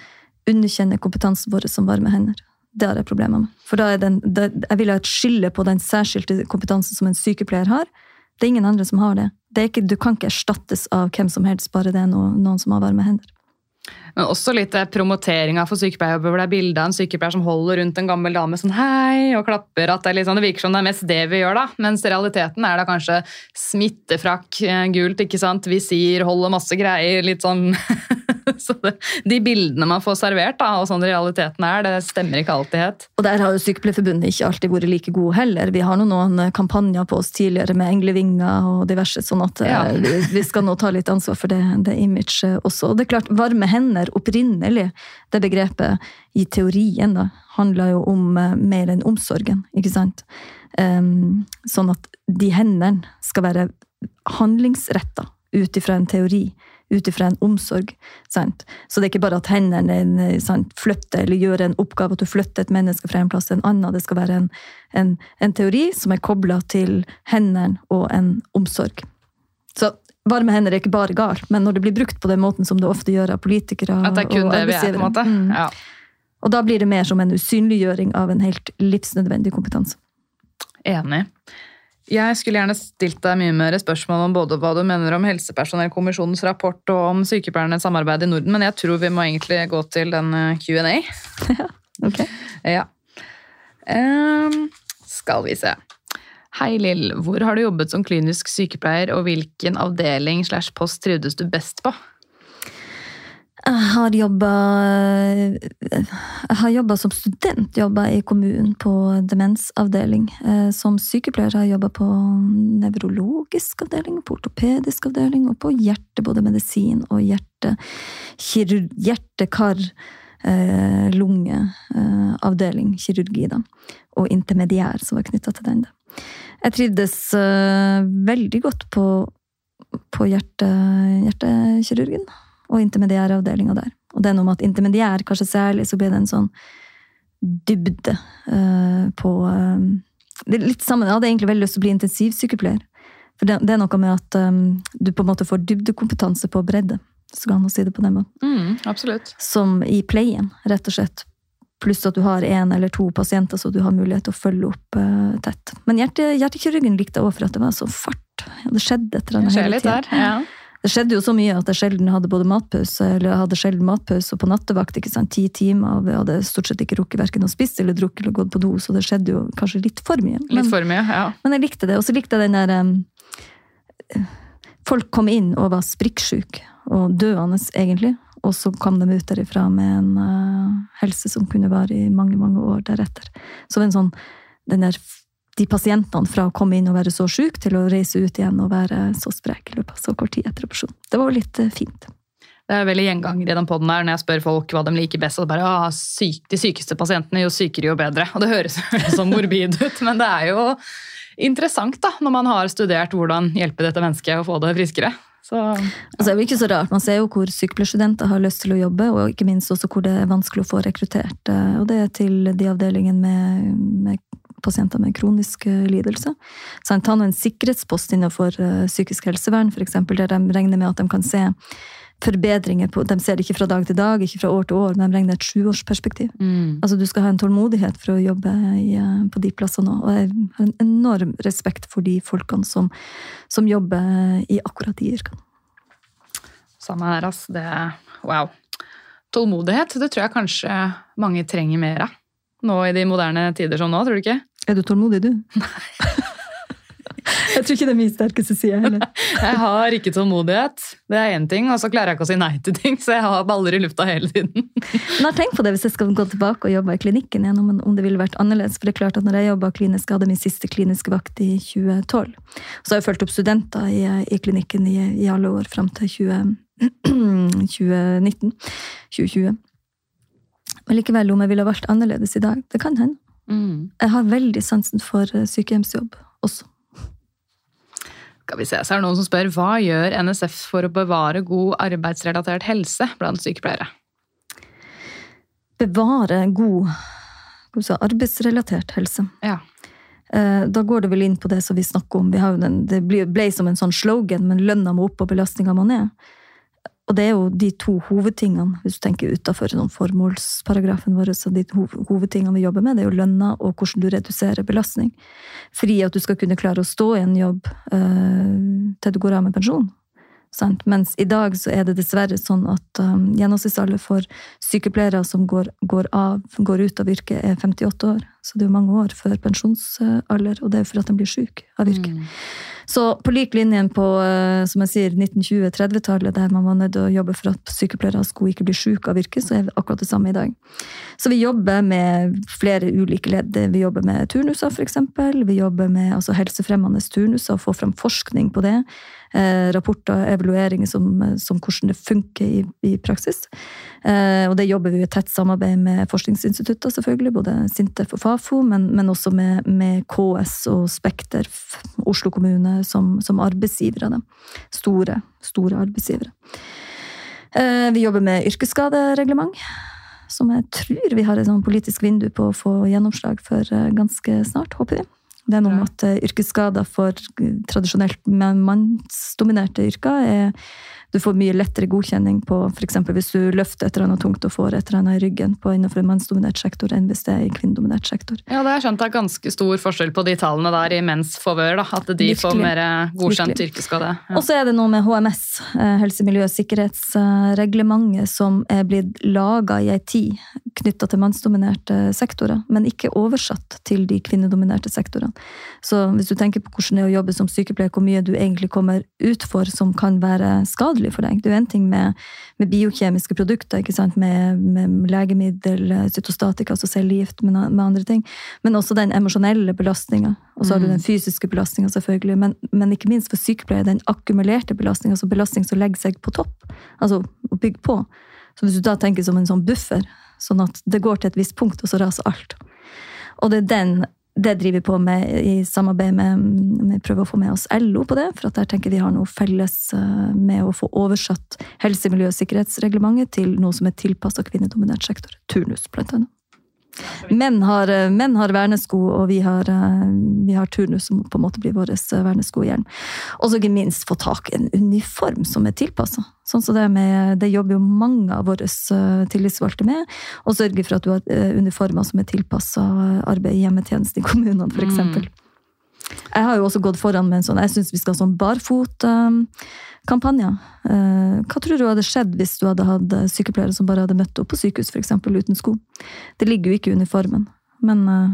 underkjenner kompetansen vår som varme hender. Det har jeg problemer med. For da er den, det, jeg vil ha et skille på den særskilte kompetansen som en sykepleier har. Det er ingen andre som har det. det ikke, du kan ikke erstattes av hvem som helst, bare det er noen, noen som har varme hender. Men også litt eh, promoteringa for sykepleierjobber, hvor det er bilde av en sykepleier som holder rundt en gammel dame sånn hei, og klapper. at Det, sånn, det virker som det er mest det vi gjør, da. Mens realiteten er da kanskje smittefrakk, eh, gult, ikke sant, visir, holder masse greier, litt sånn [LAUGHS] Så det, de bildene man får servert, da, og sånn realiteten er, det stemmer ikke alltid helt. Og der har jo Sykepleierforbundet ikke alltid vært like gode heller. Vi har nå noen kampanjer på oss tidligere med englevinger og diverse, sånn at Ja. eh, vi, vi skal nå ta litt ansvar for det, det imaget også. Og det er klart, varme hender opprinnelig, det begrepet i teorien da, handler jo om eh, mer enn omsorgen, ikke sant? Um, sånn at de hendene skal være handlingsretta ut ifra en teori, ut ifra en omsorg. Sant? Så det er ikke bare at hendene eh, sant, flytter eller gjør en oppgave, at du flytter et menneske fra en plass til en annen. Det skal være en, en, en teori som er kobla til hendene og en omsorg. Så varme hender er ikke bare galt, men når det blir brukt på den måten som det ofte gjør av politikere er og er, arbeidsgivere, mm, Ja. og da blir det mer som en usynliggjøring av en helt livsnødvendig kompetanse. Enig. Jeg skulle gjerne stilt deg mye mer spørsmål om både hva du mener om Helsepersonellkommisjonens rapport og om sykepleiernes samarbeid i Norden, men jeg tror vi må egentlig gå til den eh, Q&A. [LAUGHS] Ok? Ja. Um, skal vi se. Hei Lill, hvor har du jobbet som klinisk sykepleier, og hvilken avdeling slash post trivdes du best på? Jeg har jobba som student jobba i kommunen på demensavdeling. Eh, Som sykepleier har jeg jobba på nevrologisk avdeling, på ortopedisk avdeling og på hjerte, både medisin og hjerte, hjertekar eh, lungeavdeling, kirurgi, da. Og intermediær, som var knytta til den. da. Jeg trivdes eh, veldig godt på, på hjerte, hjertekirurgen og intermediæravdelinga der. Og det er noe med at intermediær, kanskje særlig, så blir det en sånn dybde uh, på uh, Det er litt sammen, Jeg hadde egentlig veldig lyst til å bli intensivsykepleier. For det, det er noe med at um, du på en måte får dybdekompetanse på bredde. Så kan man si det på den måten. Mm, absolutt. Som i playen, rett og slett. Pluss at du har én eller to pasienter, så du har mulighet til å følge opp uh, tett. Men hjerte, hjertekirurgen likte òg for at det var så fart. Det skjedde et eller annet hele tiden. der. Ja. Det skjedde jo så mye at jeg sjelden hadde både matpause eller hadde sjelden matpause og på nattevakt. ikke sant, Ti timer, og jeg hadde stort sett ikke rukket verken å spise eller drukke eller gått på do, så det skjedde jo kanskje litt for mye. Litt for mye, ja. men jeg likte det. Og så likte jeg den der um, Folk kom inn og var sprikksyke og døende, egentlig. Og så kom de ut derifra med en uh, helse som kunne vare i mange, mange år deretter. Så en sånn, der, de pasientene fra å komme inn og være så syke, til å reise ut igjen og være så sprek i løpet av så kort tid etter operasjon. Det var jo litt uh, fint. Det er veldig gjenganger i den podden her når jeg spør folk hva de liker best. og bare, ah, syk, De sykeste pasientene, jo sykere, jo bedre. Og det høres [LAUGHS] jo veldig sånn morbid ut, men det er jo interessant da, når man har studert hvordan hjelpe dette mennesket å få det friskere. Så Altså, det er jo ikke så rart. Man ser jo hvor sykepleierstudenter har lyst til å jobbe, og ikke minst også hvor det er vanskelig å få rekruttert. eh, Og det er til de avdelingene med, med pasienter med kronisk lidelse. Så Ta nå en sikkerhetspost innenfor eh, psykisk helsevern, eksempel, der de regner med at de kan se forbedringer på De ser det ikke fra dag til dag, ikke fra år til år, men de regner et sjuårsperspektiv. Altså, du skal ha en tålmodighet for å jobbe i, eh, på de plassene òg. Og jeg har en enorm respekt for de folkene som, som jobber i akkurat de yrkene. samme her, ass. Det, wow. Tålmodighet, det tror jeg kanskje mange trenger mer av. Nå i de moderne tider som nå, tror du ikke? Er du tålmodig, du? [LAUGHS] jeg tror ikke det er min sterkeste side heller. [LAUGHS] Jeg har ikke tålmodighet. Det er én ting, og så klarer jeg ikke å si nei til ting, så jeg har baller i lufta hele tiden. [LAUGHS] Men jeg tenkt på det hvis jeg skal gå tilbake og jobbe i klinikken igjen, om, om det ville vært annerledes. For det er klart at når jeg jobba klinisk, jeg hadde min siste kliniske vakt i 2012. Så har jeg fulgt opp studenter i, i klinikken i, i alle år fram til 20, 2019. 2020. Men likevel, om jeg ville vært annerledes i dag, det kan hende. Jeg har veldig sansen for eh, sykehjemsjobb også. Skal vi se, så er det noen som spør hva gjør NSF for å bevare god arbeidsrelatert helse blant sykepleiere? Bevare god si, arbeidsrelatert helse. Ja. Eh, Da går det vel inn på det som vi snakker om. Vi den, det ble som en sånn slogan, men lønna må opp og belastninga må ned. Og det er jo de to hovedtingene, hvis du tenker utafor sånn formålsparagrafen vår, så de hovedtingene vi jobber med, det er jo lønna og hvordan du reduserer belastning. Fordi at du skal kunne klare å stå i en jobb øh, til du går av med pensjon. Sant? Mens i dag så er det dessverre sånn at um, gjennomsnittsalder for sykepleiere som går, går, av, går ut av yrket, er 58 år. Så det er jo mange år før pensjonsalder, og det er jo for at de blir syke av yrket. Så på lik linje på eh, som jeg sier, 1920-30-tallet, der man var nødt til å jobbe for at sykepleiere skulle ikke bli syke av yrket, så er det akkurat det samme i dag. Så vi jobber med flere ulike ledd. Vi jobber med turnuser, f.eks. Vi jobber med altså, helsefremmende turnuser, få fram forskning på det. Eh, rapporter, evalueringer som, som hvordan det funker i, i praksis. Eh, og det jobber vi i tett samarbeid med forskningsinstitutter, selvfølgelig, både Sintef og Fafo, men, men også med, med KS og Spekter, Oslo kommune, som, som arbeidsgivere. Store, store arbeidsgivere. Eh, vi jobber med yrkesskadereglement, som jeg tror vi har et sånn politisk vindu på å få gjennomslag for eh, ganske snart, håper vi. Det er noe med at yrkesskader for tradisjonelt mannsdominerte yrker er du får mye lettere godkjenning på f.eks. hvis du løfter et eller annet tungt og får et eller annet i ryggen på innenfor en mannsdominert sektor, enn hvis det er i kvinnedominert sektor. Ja, det jeg skjønt det er ganske stor forskjell på de tallene der i menns favør. At de får mer godkjent Virkelig. yrkesskade. Ja. Og så er det noe med HMS, eh, helse, miljø og sikkerhetsreglementet, som er blitt laga i ei tid knytta til mannsdominerte sektorer, men ikke oversatt til de kvinnedominerte sektorene. Så hvis du tenker på hvordan det er å jobbe som sykepleier, hvor mye du egentlig kommer ut for som kan være skadelig for deg. Det er jo en ting med, med biokjemiske produkter? Med, med legemiddel, cytostatika, altså cellegift, med, med andre ting. Men også den emosjonelle belastninga. Og så har du den fysiske belastninga, selvfølgelig. Men, men ikke minst for sykepleiere, den akkumulerte belastninga, altså belastning som legger seg på topp. Altså å bygge på. Så hvis du da tenker som en sånn buffer, sånn at det går til et visst punkt, og så raser alt. Og det er den det driver vi på med i samarbeid med, med prøver å få med oss LO på det, for at der tenker vi har noe felles eh, med å få oversatt helse-, miljø- og sikkerhetsreglementet til noe som er tilpassa kvinnedominert sektor. Turnus, blant annet. Menn har, eh, menn har vernesko, og vi har, eh, vi har turnus som på en måte blir vår vernesko og hjelm. Og så ikke minst få tak i en uniform som er tilpassa. Sånn som det, med, det jobber jo mange av våre eh, tillitsvalgte med. Og sørge for at du har eh, uniformer som er tilpassa arbeid i hjemmetjenesten i kommunene, f.eks. Mm. Jeg har jo også gått foran med en sånn Jeg syns vi skal ha sånn barfotkampanje. Hva tror du hadde skjedd hvis du hadde hatt eh, sykepleiere som bare hadde møtt opp på sykehus, for eksempel, uten sko? Det ligger jo ikke i uniformen. Men eh,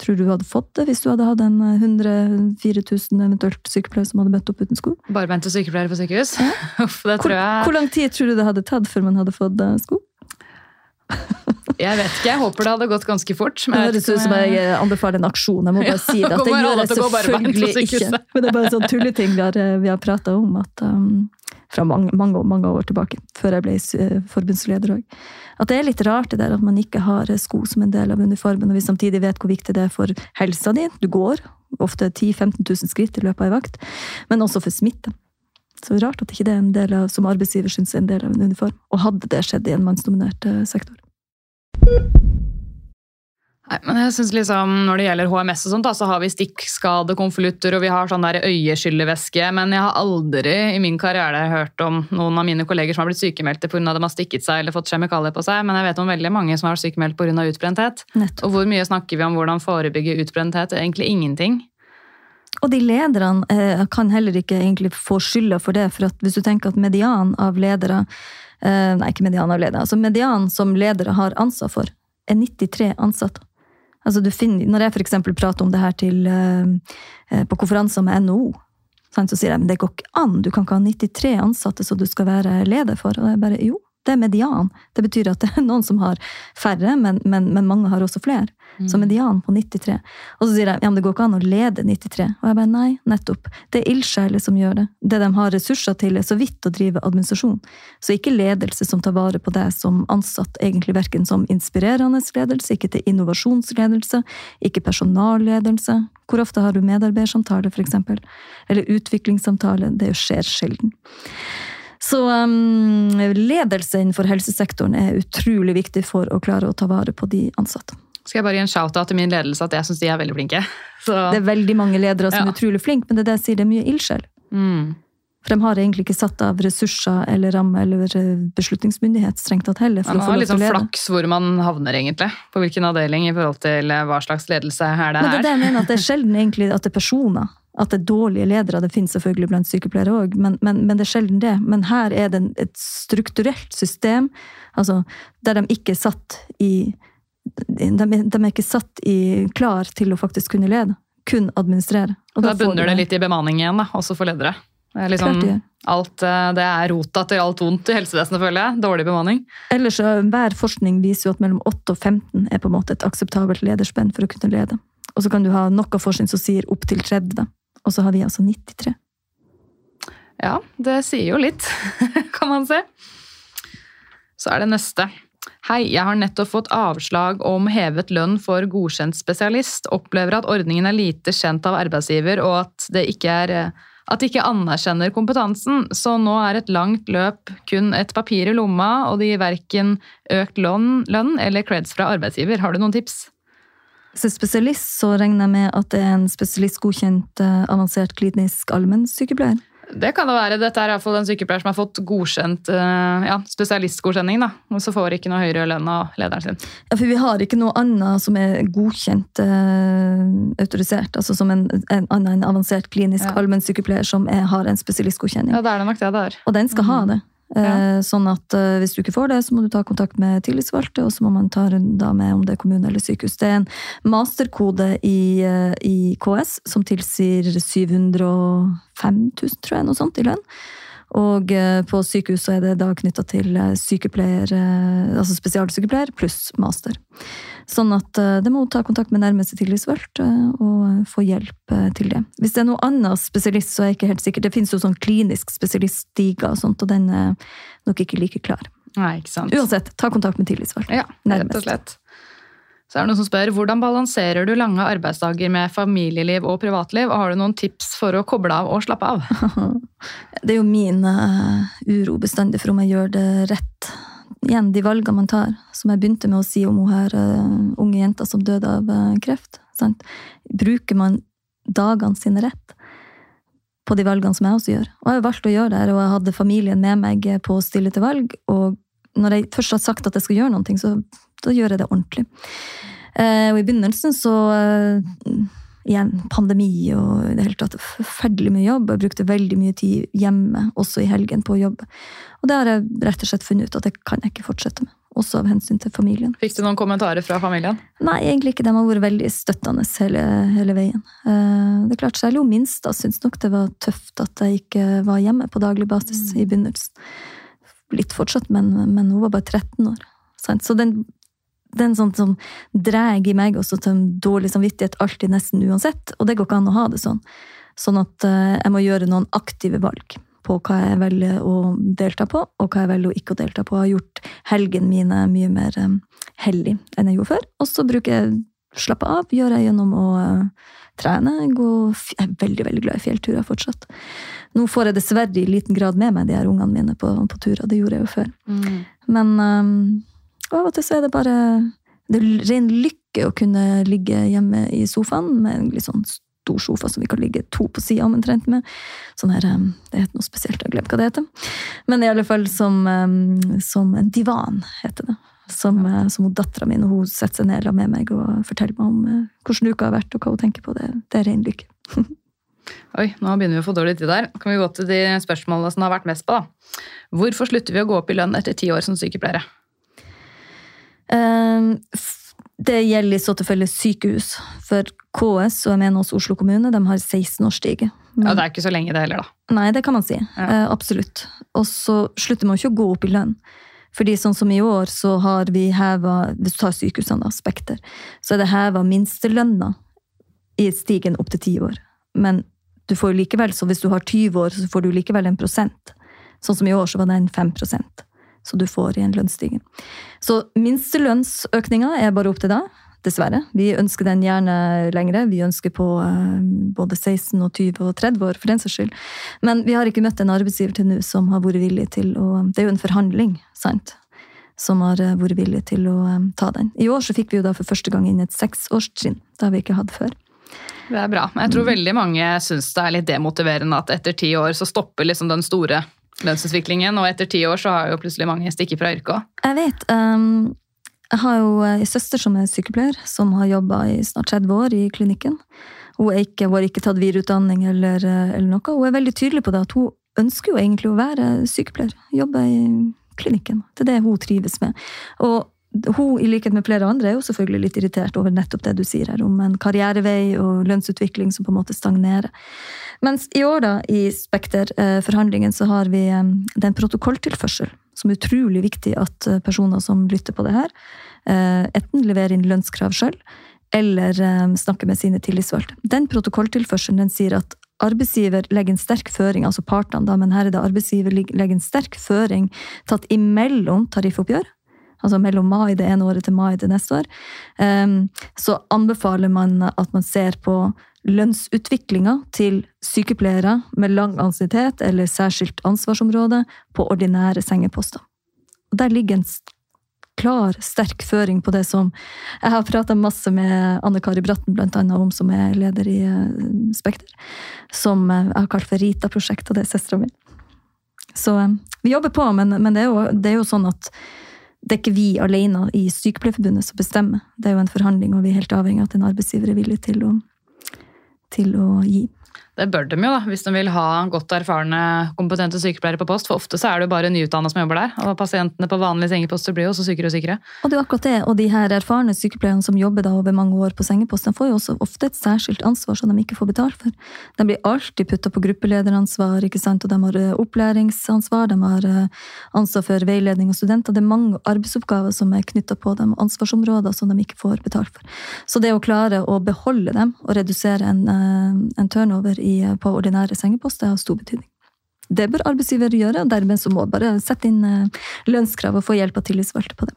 tror du du hadde fått det hvis du hadde hatt en eh, 104 000 eventuelt sykepleiere som hadde møtt opp uten sko? Barbente sykepleiere på sykehus? [LAUGHS] Uff, det Hvor, tror jeg hvor lang tid tror du det hadde tatt før man hadde fått eh, sko? [LAUGHS] Jeg vet ikke, jeg håper det hadde gått ganske fort. Men det høres ut om som jeg eh, anbefaler en aksjon. Jeg må bare si det. At det gjør jeg selvfølgelig ikke. Men det er bare en sånn tulleting vi har, eh, vi har prata om at, um, fra mange, mange, mange år tilbake, før jeg ble eh, forbundsleder òg. At det er litt rart det der at man ikke har eh, sko som en del av uniformen, og vi samtidig vet hvor viktig det er for helsa di. Du går ofte 10 000-15 000 skritt i løpet av ei vakt, men også for smitte. Så rart at ikke det er en del av, som arbeidsgiver syns er en del av en uniform. Og hadde det skjedd i en mannsdominert eh, sektor. Nei, men jeg synes liksom, Når det gjelder HMS, og sånt, da, så har vi stikkskadekonvolutter og vi har sånn øyeskyllevæske. Men jeg har aldri i min karriere hørt om noen av mine kolleger som har blitt sykemeldte pga. de har stikket seg eller fått kjemikalier på seg. Men jeg vet om veldig mange som har vært sykemeldt pga. utbrenthet. Nettopp. Og hvor mye snakker vi om hvordan forebygge utbrenthet? Egentlig ingenting. Og de lederne eh, kan heller ikke egentlig få skylda for det, for at hvis du tenker at median av ledere Nei, ikke median av ledere. altså Median som ledere har ansvar for, er 93 ansatte. Altså du finner, når jeg f.eks. prater om det her til, eh, eh, på konferanser med NHO, så sier jeg men det går ikke an, du kan ikke ha 93 ansatte som du skal være leder for. Og jeg bare jo, Det er median. Det betyr at det er noen som har færre, men, men, men mange har også flere. Så median på 93. Og så sier jeg ja, men det går ikke an å lede 93. Og jeg bare nei, nettopp. Det er ildsjeler som gjør det. Det de har ressurser til, er så vidt å drive administrasjon. Så ikke ledelse som tar vare på deg som ansatt, egentlig verken som inspirerende ledelse, ikke til innovasjonsledelse, ikke personalledelse. Hvor ofte har du medarbeidersamtale, f.eks.? Eller utviklingssamtale? Det skjer sjelden. Så um, ledelse innenfor helsesektoren er utrolig viktig for å klare å ta vare på de ansatte. Skal jeg bare gi en shout-out til min ledelse at jeg syns de er veldig flinke. [LAUGHS] Så, Det er veldig mange ledere som Ja. er utrolig flinke, men det er det jeg sier, det er mye ildsjel. mm. For de har egentlig ikke satt av ressurser eller ramme eller eh, beslutningsmyndighet strengt tatt heller. for Man har litt sånn flaks hvor man havner, egentlig. På hvilken avdeling i forhold til eh, hva slags ledelse er det Men det er det jeg mener, at det er sjelden egentlig at det er personer. At det er dårlige ledere. Det finnes selvfølgelig blant sykepleiere òg, men, men, men det er sjelden det. Men her er det et strukturelt system altså, der de ikke er satt i de, de er ikke satt i klar til å faktisk kunne lede. Kun administrere. Og Da bunner det litt i bemanning igjen, da, også for ledere. Det er, liksom, Klart alt, eh, det er rota til alt vondt i helsevesenet, føler jeg. Dårlig bemanning. Ellers Hver forskning viser jo at mellom 8 og 15 er på en måte et akseptabelt lederspenn for å kunne lede. Og så kan du ha noe forskning som sier opp til 30, og så har vi altså 93. Ja, det sier jo litt, [LAUGHS] kan man se. Så er det neste. Hei, jeg har nettopp fått avslag om hevet lønn for godkjent spesialist. Opplever at ordningen er lite kjent av arbeidsgiver, og at det ikke er at de ikke anerkjenner kompetansen, så nå er et langt løp kun et papir i lomma, og det gir verken økt lønn, lønn eller creds fra arbeidsgiver. Har du noen tips? Er spesialist, så regner jeg med at det er en spesialistgodkjent eh, avansert klinisk allmennsykepleier. Det kan det være. Dette er iallfall en sykepleier som har fått godkjent eh, ja, spesialistgodkjenning, da, og så får ikke noe høyere lønn av lederen sin. Ja, for vi har ikke noe annet som er godkjent eh, autorisert, altså som en, en annen en avansert klinisk Ja. allmennsykepleier som er, har en spesialistgodkjenning. Ja, det er det nok det det er. Og den skal ha det. Ja. Eh, Sånn at eh, hvis du ikke får det, så må du ta kontakt med tillitsvalgte, og så må man ta runder med om det er kommune eller sykehus. Det er en masterkode i, eh, i KS som tilsier 705 000, tror jeg, noe sånt i lønn. Og eh, på sykehus er det da knytta til eh, sykepleier, eh, altså spesialsykepleier pluss master. Sånn at det må ta kontakt med nærmeste tillitsvalgt og få hjelp til det. Hvis det er noe annet spesialist, så er jeg ikke helt sikker. Det finnes jo sånn klinisk spesialiststiga og sånt, og den er nok ikke like klar. Nei, ikke sant. Uansett, ta kontakt med tillitsvalgt. Ja, rett og slett. Så er det noen som spør, hvordan balanserer du lange arbeidsdager med familieliv og privatliv, og har du noen tips for å koble av og slappe av? [LAUGHS] Det er jo min eh, uro bestandig for om jeg gjør det rett. Igjen, de valgene man tar, som jeg begynte med å si om hun her eh, unge jenta som døde av eh, kreft. Sant? Bruker man dagene sine rett på de valgene som jeg også gjør? Og jeg har valgt å gjøre det, og jeg hadde familien med meg på å stille til valg. Og når jeg først har sagt at jeg skal gjøre noe, så da gjøre det ordentlig. Eh, og i begynnelsen så eh, igjen, pandemi og i det hele tatt forferdelig mye jobb. Jeg brukte veldig mye tid hjemme, også i helgen, på å jobbe. Og det har jeg rett og slett funnet ut at det kan jeg ikke fortsette med. Også av hensyn til familien. Fikk du noen kommentarer fra familien? Nei, egentlig ikke. De har vært veldig støttende hele, hele veien. Eh, Det er klart, Særlig hun minste syntes nok det var tøft at jeg ikke var hjemme på daglig basis i begynnelsen. Litt fortsatt, men, men hun var bare 13 år. Så den, den sånn som drar i meg også til en dårlig samvittighet alltid, nesten uansett. Og det går ikke an å ha det sånn. Sånn at eh, jeg må gjøre noen aktive valg på hva jeg velger å delta på, og hva jeg velger å ikke å delta på. Jeg har gjort helgen mine mye mer eh, hellig enn jeg gjorde før. Og så bruker jeg slappe av, gjør jeg gjennom å eh, trene. Gå, jeg er veldig veldig glad i fjellturer fortsatt. Nå får jeg dessverre i liten grad med meg de her ungene mine på, på turer. Det gjorde jeg jo før. Men um, av og til så er det bare Det er ren lykke å kunne ligge hjemme i sofaen med en litt sånn stor sofa som vi kan ligge to på sida omtrent med. Sånn her, um, Det heter noe spesielt, jeg glemt hva det heter. Men i alle fall som, um, som en divan, heter det. Som, ja. som hun dattera mi, når hun setter seg ned med meg og forteller meg om uh, hvordan uka har vært og hva hun tenker på. Det, det er ren lykke. [LAUGHS] Oi, nå begynner vi å få dårlig tid der. Kan vi gå til de spørsmålene som har vært mest på, da. Hvorfor slutter vi å gå opp i lønn etter ti år som sykepleiere? F- Det gjelder i så tilfelle sykehus. For KS og jeg mener også Oslo kommune de har 16 års stige. Men- Ja, Det er ikke så lenge det heller, da. Nei, det kan man si. Ja. Eh, absolutt. Og så slutter man ikke å gå opp i lønn. Fordi sånn som i år, så har vi heva Hvis du tar sykehusene, da, Spekter, så er det heva minstelønna i stigen opp til ti år. Men du får jo likevel, så hvis du har 20 år, så får du likevel en prosent. Sånn som i år, så var den 5 Så du får i en lønnsstigning. Så minstelønnsøkninga er bare opp til deg. Dessverre. Vi ønsker den gjerne lengre. Vi ønsker på eh, både 16, og 20 og 30 år, for den saks skyld. Men vi har ikke møtt en arbeidsgiver til nå som har vært villig til å Det er jo en forhandling, sant? Som har eh, vært villig til å eh, ta den. I år så fikk vi jo da for første gang inn et seksårstrinn. Det har vi ikke hatt før. Det er bra. Jeg tror veldig mange syns det er litt demotiverende at etter ti år så stopper liksom den store lønnsutviklingen, og etter ti år så har jo plutselig mange stikket fra yrket òg. Jeg vet. Um, jeg har jo en søster som er sykepleier, som har jobba i snart 30 år i klinikken. Hun har ikke, ikke tatt videreutdanning eller, eh, eller noe. Hun er veldig tydelig på det at hun ønsker jo egentlig å være sykepleier. Jobbe i klinikken. Det er det hun trives med. Og hun, i likhet med flere andre, er jo selvfølgelig litt irritert over nettopp det du sier her, om en karrierevei og lønnsutvikling som på en måte stagnerer. Mens i år, da, i Spekter-forhandlingen, så har vi den det er en protokolltilførsel, som er utrolig viktig at eh, personer som lytter på det her, eh, enten leverer inn lønnskrav sjøl, eller eh, snakker med sine tillitsvalgte. Den protokolltilførselen den sier at arbeidsgiver legger en sterk føring, altså partene, da, men her er det arbeidsgiver legger en sterk føring tatt imellom tariffoppgjør, altså mellom mai det ene året til mai det neste år, Ehm, så anbefaler man at man ser på lønnsutviklinga til sykepleiere med lang ansiennitet eller særskilt ansvarsområde på ordinære sengeposter. Og der ligger en klar, sterk føring på det som Jeg har prata masse med Anne Kari Bratten, blant annet, om, som er leder i eh, Spekter. Som eh, jeg har kalt for Rita-prosjektet, og det er søstera mi. Så eh, vi jobber på, men, men det, er jo, det er jo sånn at det er ikke vi alene i Sykepleierforbundet som bestemmer. Det er jo en forhandling, og vi er helt avhengig av at en arbeidsgiver er villig til å, til å gi. Det bør de jo, da, hvis de vil ha godt erfarne, kompetente sykepleiere på post. For ofte så er det jo bare nyutdanna som jobber der, og pasientene på vanlige sengeposter blir jo også sykere og sykere. Og det er jo akkurat det, og de her erfarne sykepleierne som jobber da over mange år på sengepost, de får jo også ofte et særskilt ansvar som de ikke får betalt for. De blir alltid putta på gruppelederansvar, ikke sant, og de har eh, opplæringsansvar, de har eh, ansvar for veiledning og studenter. Det er mange arbeidsoppgaver som er knytta på dem, ansvarsområder som de ikke får betalt for. Så det å klare å beholde dem og redusere en, eh, en turnover i, på ordinære sengeposter har stor betydning. Det bør arbeidsgiver gjøre, og dermed så må bare sette inn eh, lønnskrav og få hjelp av tillitsvalgte på det.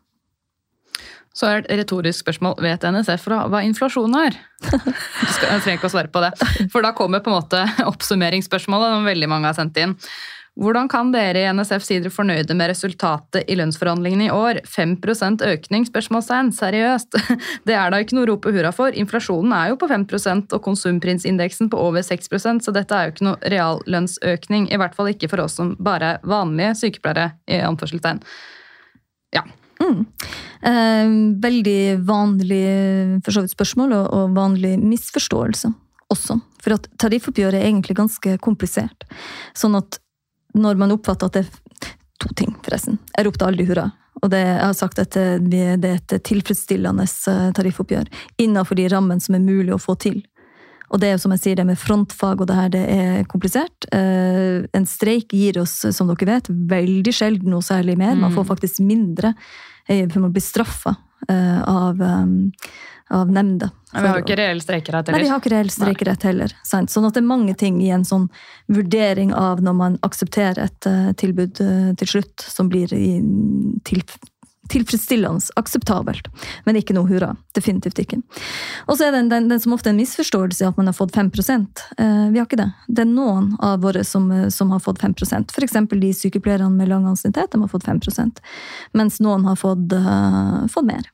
Så er det et retorisk spørsmål. Vet NSF hva inflasjon er? [LAUGHS] Du skal, trenger ikke å svare på det. For da kommer på en måte oppsummeringsspørsmålet som veldig mange har sendt inn. Hvordan kan dere i NSF si dere fornøyde med resultatet i lønnsforhandlingene i år? 5% økning? spørsmålstegn. Seriøst? [LAUGHS] Det er da ikke noe å rope hurra for. Inflasjonen er jo på 5% og konsumprisindeksen på over 6% så dette er jo ikke noe reallønnsøkning. I hvert fall ikke for oss som bare er vanlige sykepleiere. i anførselstegn. Ja. Eh, veldig vanlig for så vidt spørsmål, og, og vanlig misforståelse også. For at tariffoppgjøret er egentlig ganske komplisert. Sånn at når man oppfatter at det er to ting, forresten. Jeg ropte aldri hurra. Og det, jeg har sagt at det, det er et tilfredsstillende eh, tariffoppgjør innenfor de rammene som er mulig å få til. Og det er jo som jeg sier, det med frontfag og det her, det er komplisert. Eh, en streik gir oss, som dere vet, veldig sjelden noe særlig mer. Man får faktisk mindre, eh, for man blir straffa eh, av, eh, av nemnda. Vi har jo ikke reell streikerett Nei, vi har ikke reell streikerett heller. Sant? Sånn at det er mange ting i en sånn vurdering av når man aksepterer et eh, tilbud eh, til slutt, som blir i, til, tilfredsstillende, akseptabelt. Men ikke noe hurra. Definitivt ikke. Og så er det den, den, som ofte er en misforståelse at man har fått 5 eh, Vi har ikke det. Det er noen av våre som, eh, som har fått 5% F.eks. de sykepleierne med lang ansiennitet, de har fått 5% mens noen har fått, uh, fått mer.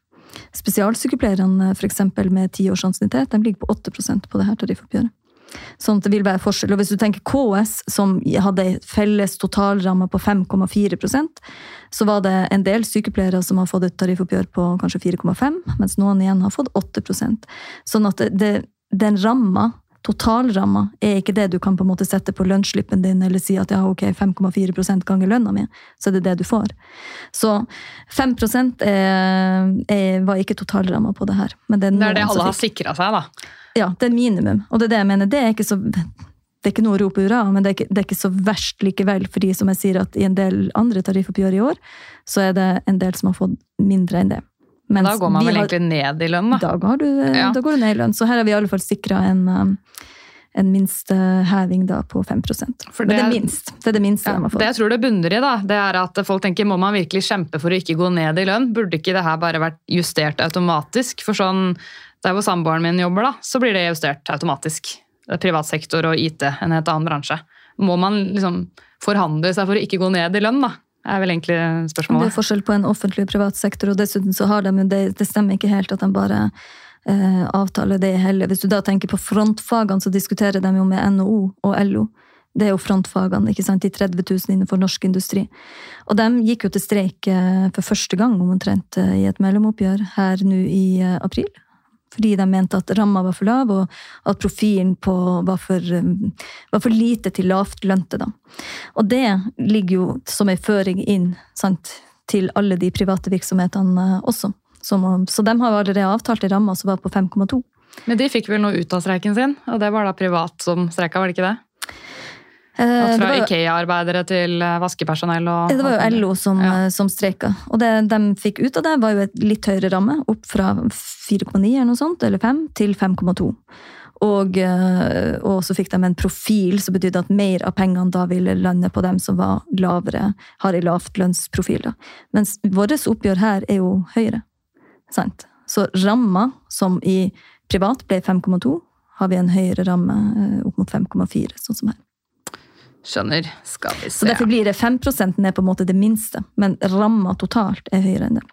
Spesialsykepleierne for eksempel, med ti års ansiennitet ligger på 8% på det her tariffoppgjøret. Sånn at det vil være forskjell. Og hvis du tenker KS, som hadde en felles totalramme på 5,4% så var det en del sykepleiere som har fått et tariffoppgjør på kanskje 4,5 mens noen igjen har fått 8 Sånn at det, den ramma, totalramma, er ikke det du kan på en måte sette på lønnsslippen din eller si at ja, ok, 5,4% ganger lønna mi, så er det det du får. Så 5 er, er, var ikke totalramma på det her. Men det er, Det er det alle har sikra seg, da. ja, det er minimum. Og det er det jeg mener. Det er ikke så Det er ikke noe å rope hurra, men det er, ikke, det er ikke så verst likevel. fordi som jeg sier at i en del andre tariffoppgjør i år, så er det en del som har fått mindre enn det. Men Mens da går man vel har- egentlig ned i lønn, da. Da går, du, Ja. da går du ned i lønn. Så her har vi i alle fall sikra en, um, en minsteheving på 5 For Men det er det- minst. Det er det minste Ja, det jeg tror det bunner i, da, det er at folk tenker må man virkelig kjempe for å ikke gå ned i lønn? Burde ikke det her bare vært justert automatisk? For sånn, der hvor samboeren min jobber, da, så blir det justert automatisk. Det er Privat sektor og IT, en helt annen bransje. Må man liksom forhandle seg for å ikke gå ned i lønn, da? Er vel egentlig Det er forskjell på en offentlig og privat sektor, og dessuten så har de det, det stemmer ikke helt at de bare eh, avtaler det heller. Hvis du da tenker på frontfagene, så diskuterer de jo med NHO og LO. Det er jo frontfagene, ikke sant, de 30 000 innenfor norsk industri. Og de gikk jo til streik eh, for første gang omtrent eh, i et mellomoppgjør her nå i eh, april. Fordi de mente at ramma var for lav, og at profilen på var for, eh, var for lite til lavtlønte. Da. Og det ligger jo som ei føring inn sant, til alle de private virksomhetene eh, også. Som, så de har allerede avtalt ei ramme som var på 5,2. Men de fikk vel noe ut av streiken sin, og det var da privat som streika, var det ikke det? Eh, At fra Ikea-arbeidere til eh, vaskepersonell og Det var jo LO som, Ja. eh, som streika. Og det de fikk ut av det, var jo et litt høyere ramme. Opp fra 4,9 eller noe sånt, eller 5 til 5,2. Og, eh, og så fikk de en profil som betydde at mer av pengene da ville lande på dem som var lavere, har en lavtlønnsprofil. Da. Mens vårt oppgjør her er jo høyere. Sant? Så ramma, som i privat ble 5,2, har vi en høyere ramme eh, opp mot 5,4, sånn som her. Skjønner. Skal vi Så se. derfor blir det 5 er på en måte det minste, men ramma totalt er høyere enn det.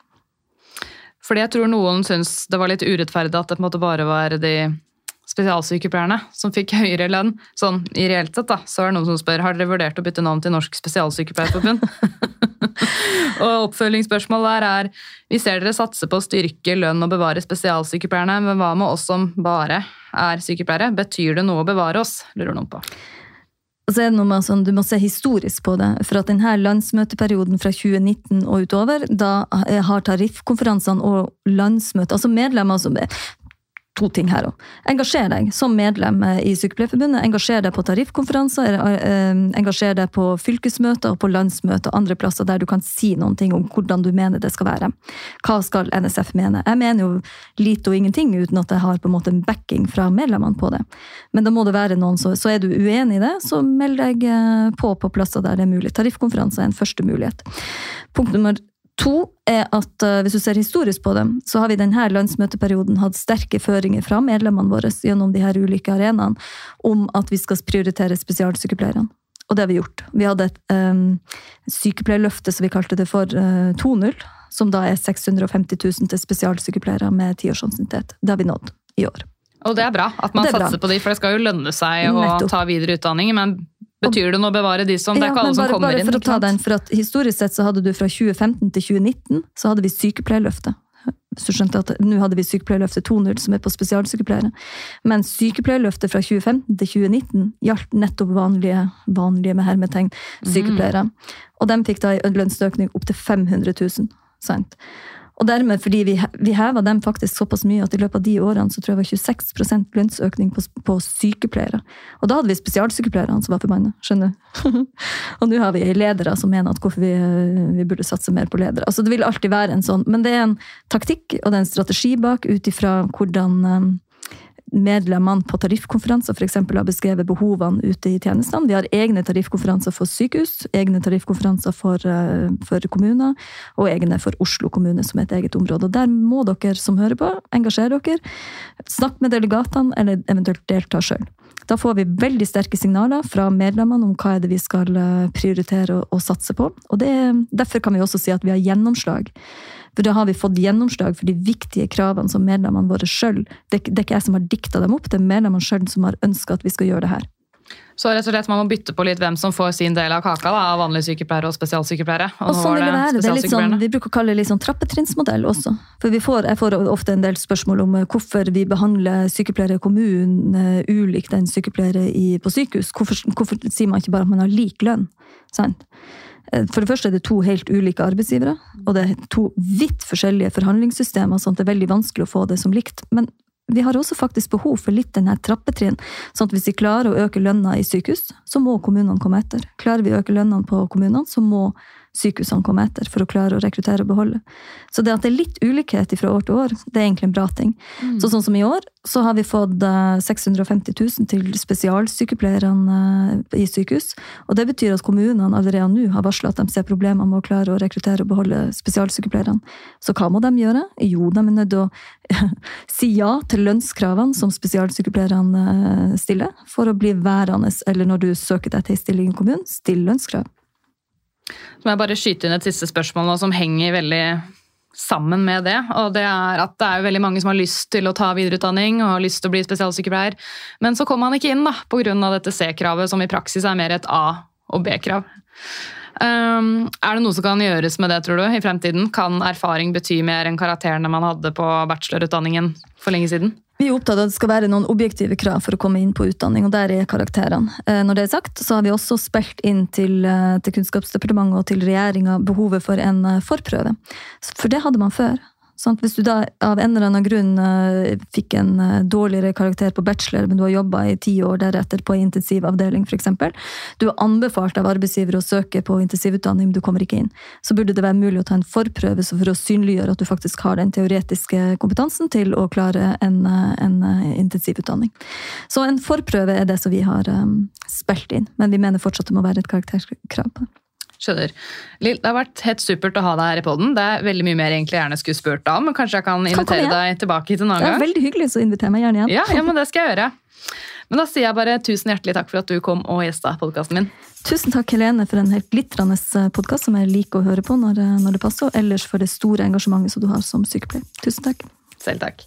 Fordi jeg tror noen syns det var litt urettferdig at det på en måte bare var de spesialsykepleierne som fikk høyere lønn. Sånn i reelt sett, da. Så er det noen som spør har dere vurdert å bytte navn til Norsk Spesialsykepleierforbund. [LAUGHS] og oppfølgingsspørsmål der er vi ser dere satse på å styrke lønn og bevare spesialsykepleierne, men hva med oss som bare er sykepleiere? Betyr det noe å bevare oss? lurer noen på. Og så er det noe med sånn, Du må se historisk på det. For at denne landsmøteperioden fra 2019 og utover, da har tariffkonferansene og landsmøtet Altså medlemmer som To ting her òg. Engasjer deg som medlem i Sykepleierforbundet. Engasjer deg på tariffkonferanser, eh, engasjer deg på fylkesmøter og på landsmøter og andre plasser der du kan si noen ting om hvordan du mener det skal være. Hva skal NSF mene? Jeg mener jo lite og ingenting uten at jeg har på en måte en backing fra medlemmene på det. Men da må det være noen, så, så er du uenig i det, så meld deg eh, på på plasser der det er mulig. Tariffkonferanser er en første mulighet. Punkt nummer to er at uh, hvis du ser historisk på det, så har vi denne landsmøteperioden hatt sterke føringer fra medlemmene våre gjennom de her ulike arenaene om at vi skal prioritere spesialsykepleierne. Og det har vi gjort. Vi hadde et um, sykepleierløfte, som vi kalte det for, uh, 2.0, som da er 650 000 til spesialsykepleiere med tiårsansiennitet. Det har vi nådd i år. Og det er bra at man Det er bra. satser på de, for det skal jo lønne seg å Nettopp. ta videre utdanning. Men betyr det noe å bevare de som Det er Ja, ikke alle bare, som kommer bare inn. for å ta den, for at Historisk sett så hadde du fra 2015 til 2019 så hadde vi sykepleierløftet. Du skjønte at Nå hadde vi sykepleierløftet 2.0, som er på spesialsykepleiere. Men sykepleierløftet fra 2015 til 2019 gjaldt nettopp vanlige, vanlige med hermetegn, sykepleiere. Og de fikk da en lønnsøkning opp til 500 000. Sant? Og dermed, fordi vi, vi heva dem faktisk såpass mye at i løpet av de årene så tror jeg det var 26% lønnsøkning på, på sykepleiere. Og da hadde vi spesialsykepleierne som var forbanna. Skjønner du? [LAUGHS] og nå har vi ledere som mener at hvorfor vi, vi burde satse mer på ledere. Altså Det vil alltid være en sånn, men det er en taktikk og det er en strategi bak ut ifra hvordan eh, medlemmene på tariffkonferanser eksempel, har beskrevet behovene ute i tjenestene. Vi har egne tariffkonferanser for sykehus, egne tariffkonferanser for, eh, for kommuner, og egne for Oslo kommune, som et eget område. Og Der må dere som hører på, engasjere dere. Snakk med delegatene, eller eventuelt delta sjøl. Da får vi veldig sterke signaler fra medlemmene om hva er det vi skal eh, prioritere og satse på. Og det, Derfor kan vi også si at vi har gjennomslag. For da har vi fått gjennomslag for de viktige kravene som medlemmene våre sjøl det, det er ikke jeg som har dikta dem opp, det er medlemmene sjøl som har ønska at vi skal gjøre det her. Så rett og slett man må bytte på litt hvem som får sin del av kaka da, av vanlige sykepleiere og spesialsykepleiere. Og og sånn vil det være. Det er litt sånn, vi bruker å kalle det litt sånn trappetrinnsmodell også. For vi får, jeg får ofte en del spørsmål om eh, hvorfor vi behandler sykepleiere i kommunen eh, ulikt enn sykepleiere i, på sykehus. Hvorfor, hvorfor sier man ikke bare at man har lik lønn? Sant? Eh, For det første er det to helt ulike arbeidsgivere, og det er to vidt forskjellige forhandlingssystemer, sånn at det er veldig vanskelig å få det som likt. Men vi har også faktisk behov for litt denne trappetrinn. sånn at hvis vi klarer å øke lønna i sykehus, så må kommunene komme etter. Klarer vi å øke lønnene på kommunene, så må sykehusene kommer etter for å klare å rekruttere og beholde. Så det at det er litt ulikhet fra år til år, det er egentlig en bra ting. Så sånn som i år, så har vi fått eh, 650 000 til spesialsykepleierne eh, i sykehus. Og det betyr at kommunene allerede nå har varsla at de ser problemer med å klare å rekruttere og beholde spesialsykepleierne. Så hva må de gjøre? Jo, de er nødt til å [LAUGHS] si ja til lønnskravene som spesialsykepleierne eh, stiller, for å bli værende, eller når du søker deg til en stilling i kommunen, still lønnskrav. Så må jeg bare skyte inn et siste spørsmål nå, som henger veldig sammen med det. Og det er at det er veldig mange som har lyst til å ta videreutdanning og har lyst til å bli spesialsykepleier, men så kommer man ikke inn da, pga. dette C-kravet, som i praksis er mer et A- og B-krav. Um, er det noe som kan gjøres med det, tror du, i fremtiden? Kan erfaring bety mer enn karakterene man hadde på bachelorutdanningen for lenge siden? Vi er opptatt av at det skal være noen objektive krav for å komme inn på utdanning, og der er karakterene. Eh, Når det er sagt, så har vi også spilt inn til, eh, til Kunnskapsdepartementet og til regjeringa behovet for en eh, forprøve. For det hadde man før. Sant? Hvis du da av en eller annen grunn eh, fikk en eh, dårligere karakter på bachelor, men du har jobba i ti år deretter på en intensivavdeling f.eks., du er anbefalt av arbeidsgiver å søke på intensivutdanning, men du kommer ikke inn, så burde det være mulig å ta en forprøve for å synliggjøre at du faktisk har den teoretiske kompetansen til å klare en, eh, en intensivutdanning. Så en forprøve er det som vi har spilt inn, men vi mener fortsatt det må være et karakterkrav på det. Skjønner. Lill, det har vært helt supert å ha deg her i poden. Det er veldig mye mer jeg egentlig gjerne skulle spurt deg om, men kanskje jeg kan invitere kan deg tilbake hit en Det er veldig hyggelig, så inviter meg gjerne igjen. Ja, ja, men det skal jeg gjøre. Men da sier jeg bare tusen hjertelig takk for at du kom og gjesta podkasten min. Tusen takk, Helene, for en helt glitrende podkast som jeg liker å høre på når, når det passer, og ellers for det store engasjementet som du har som sykepleier. Tusen takk. Selv takk.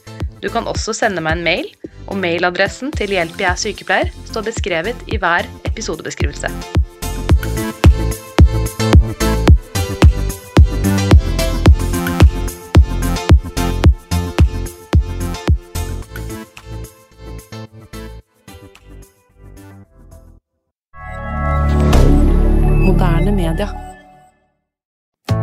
Du kan også sende meg en mail, og mailadressen til Hjelp jeg er sykepleier står beskrevet i hver episodebeskrivelse. Moderne media.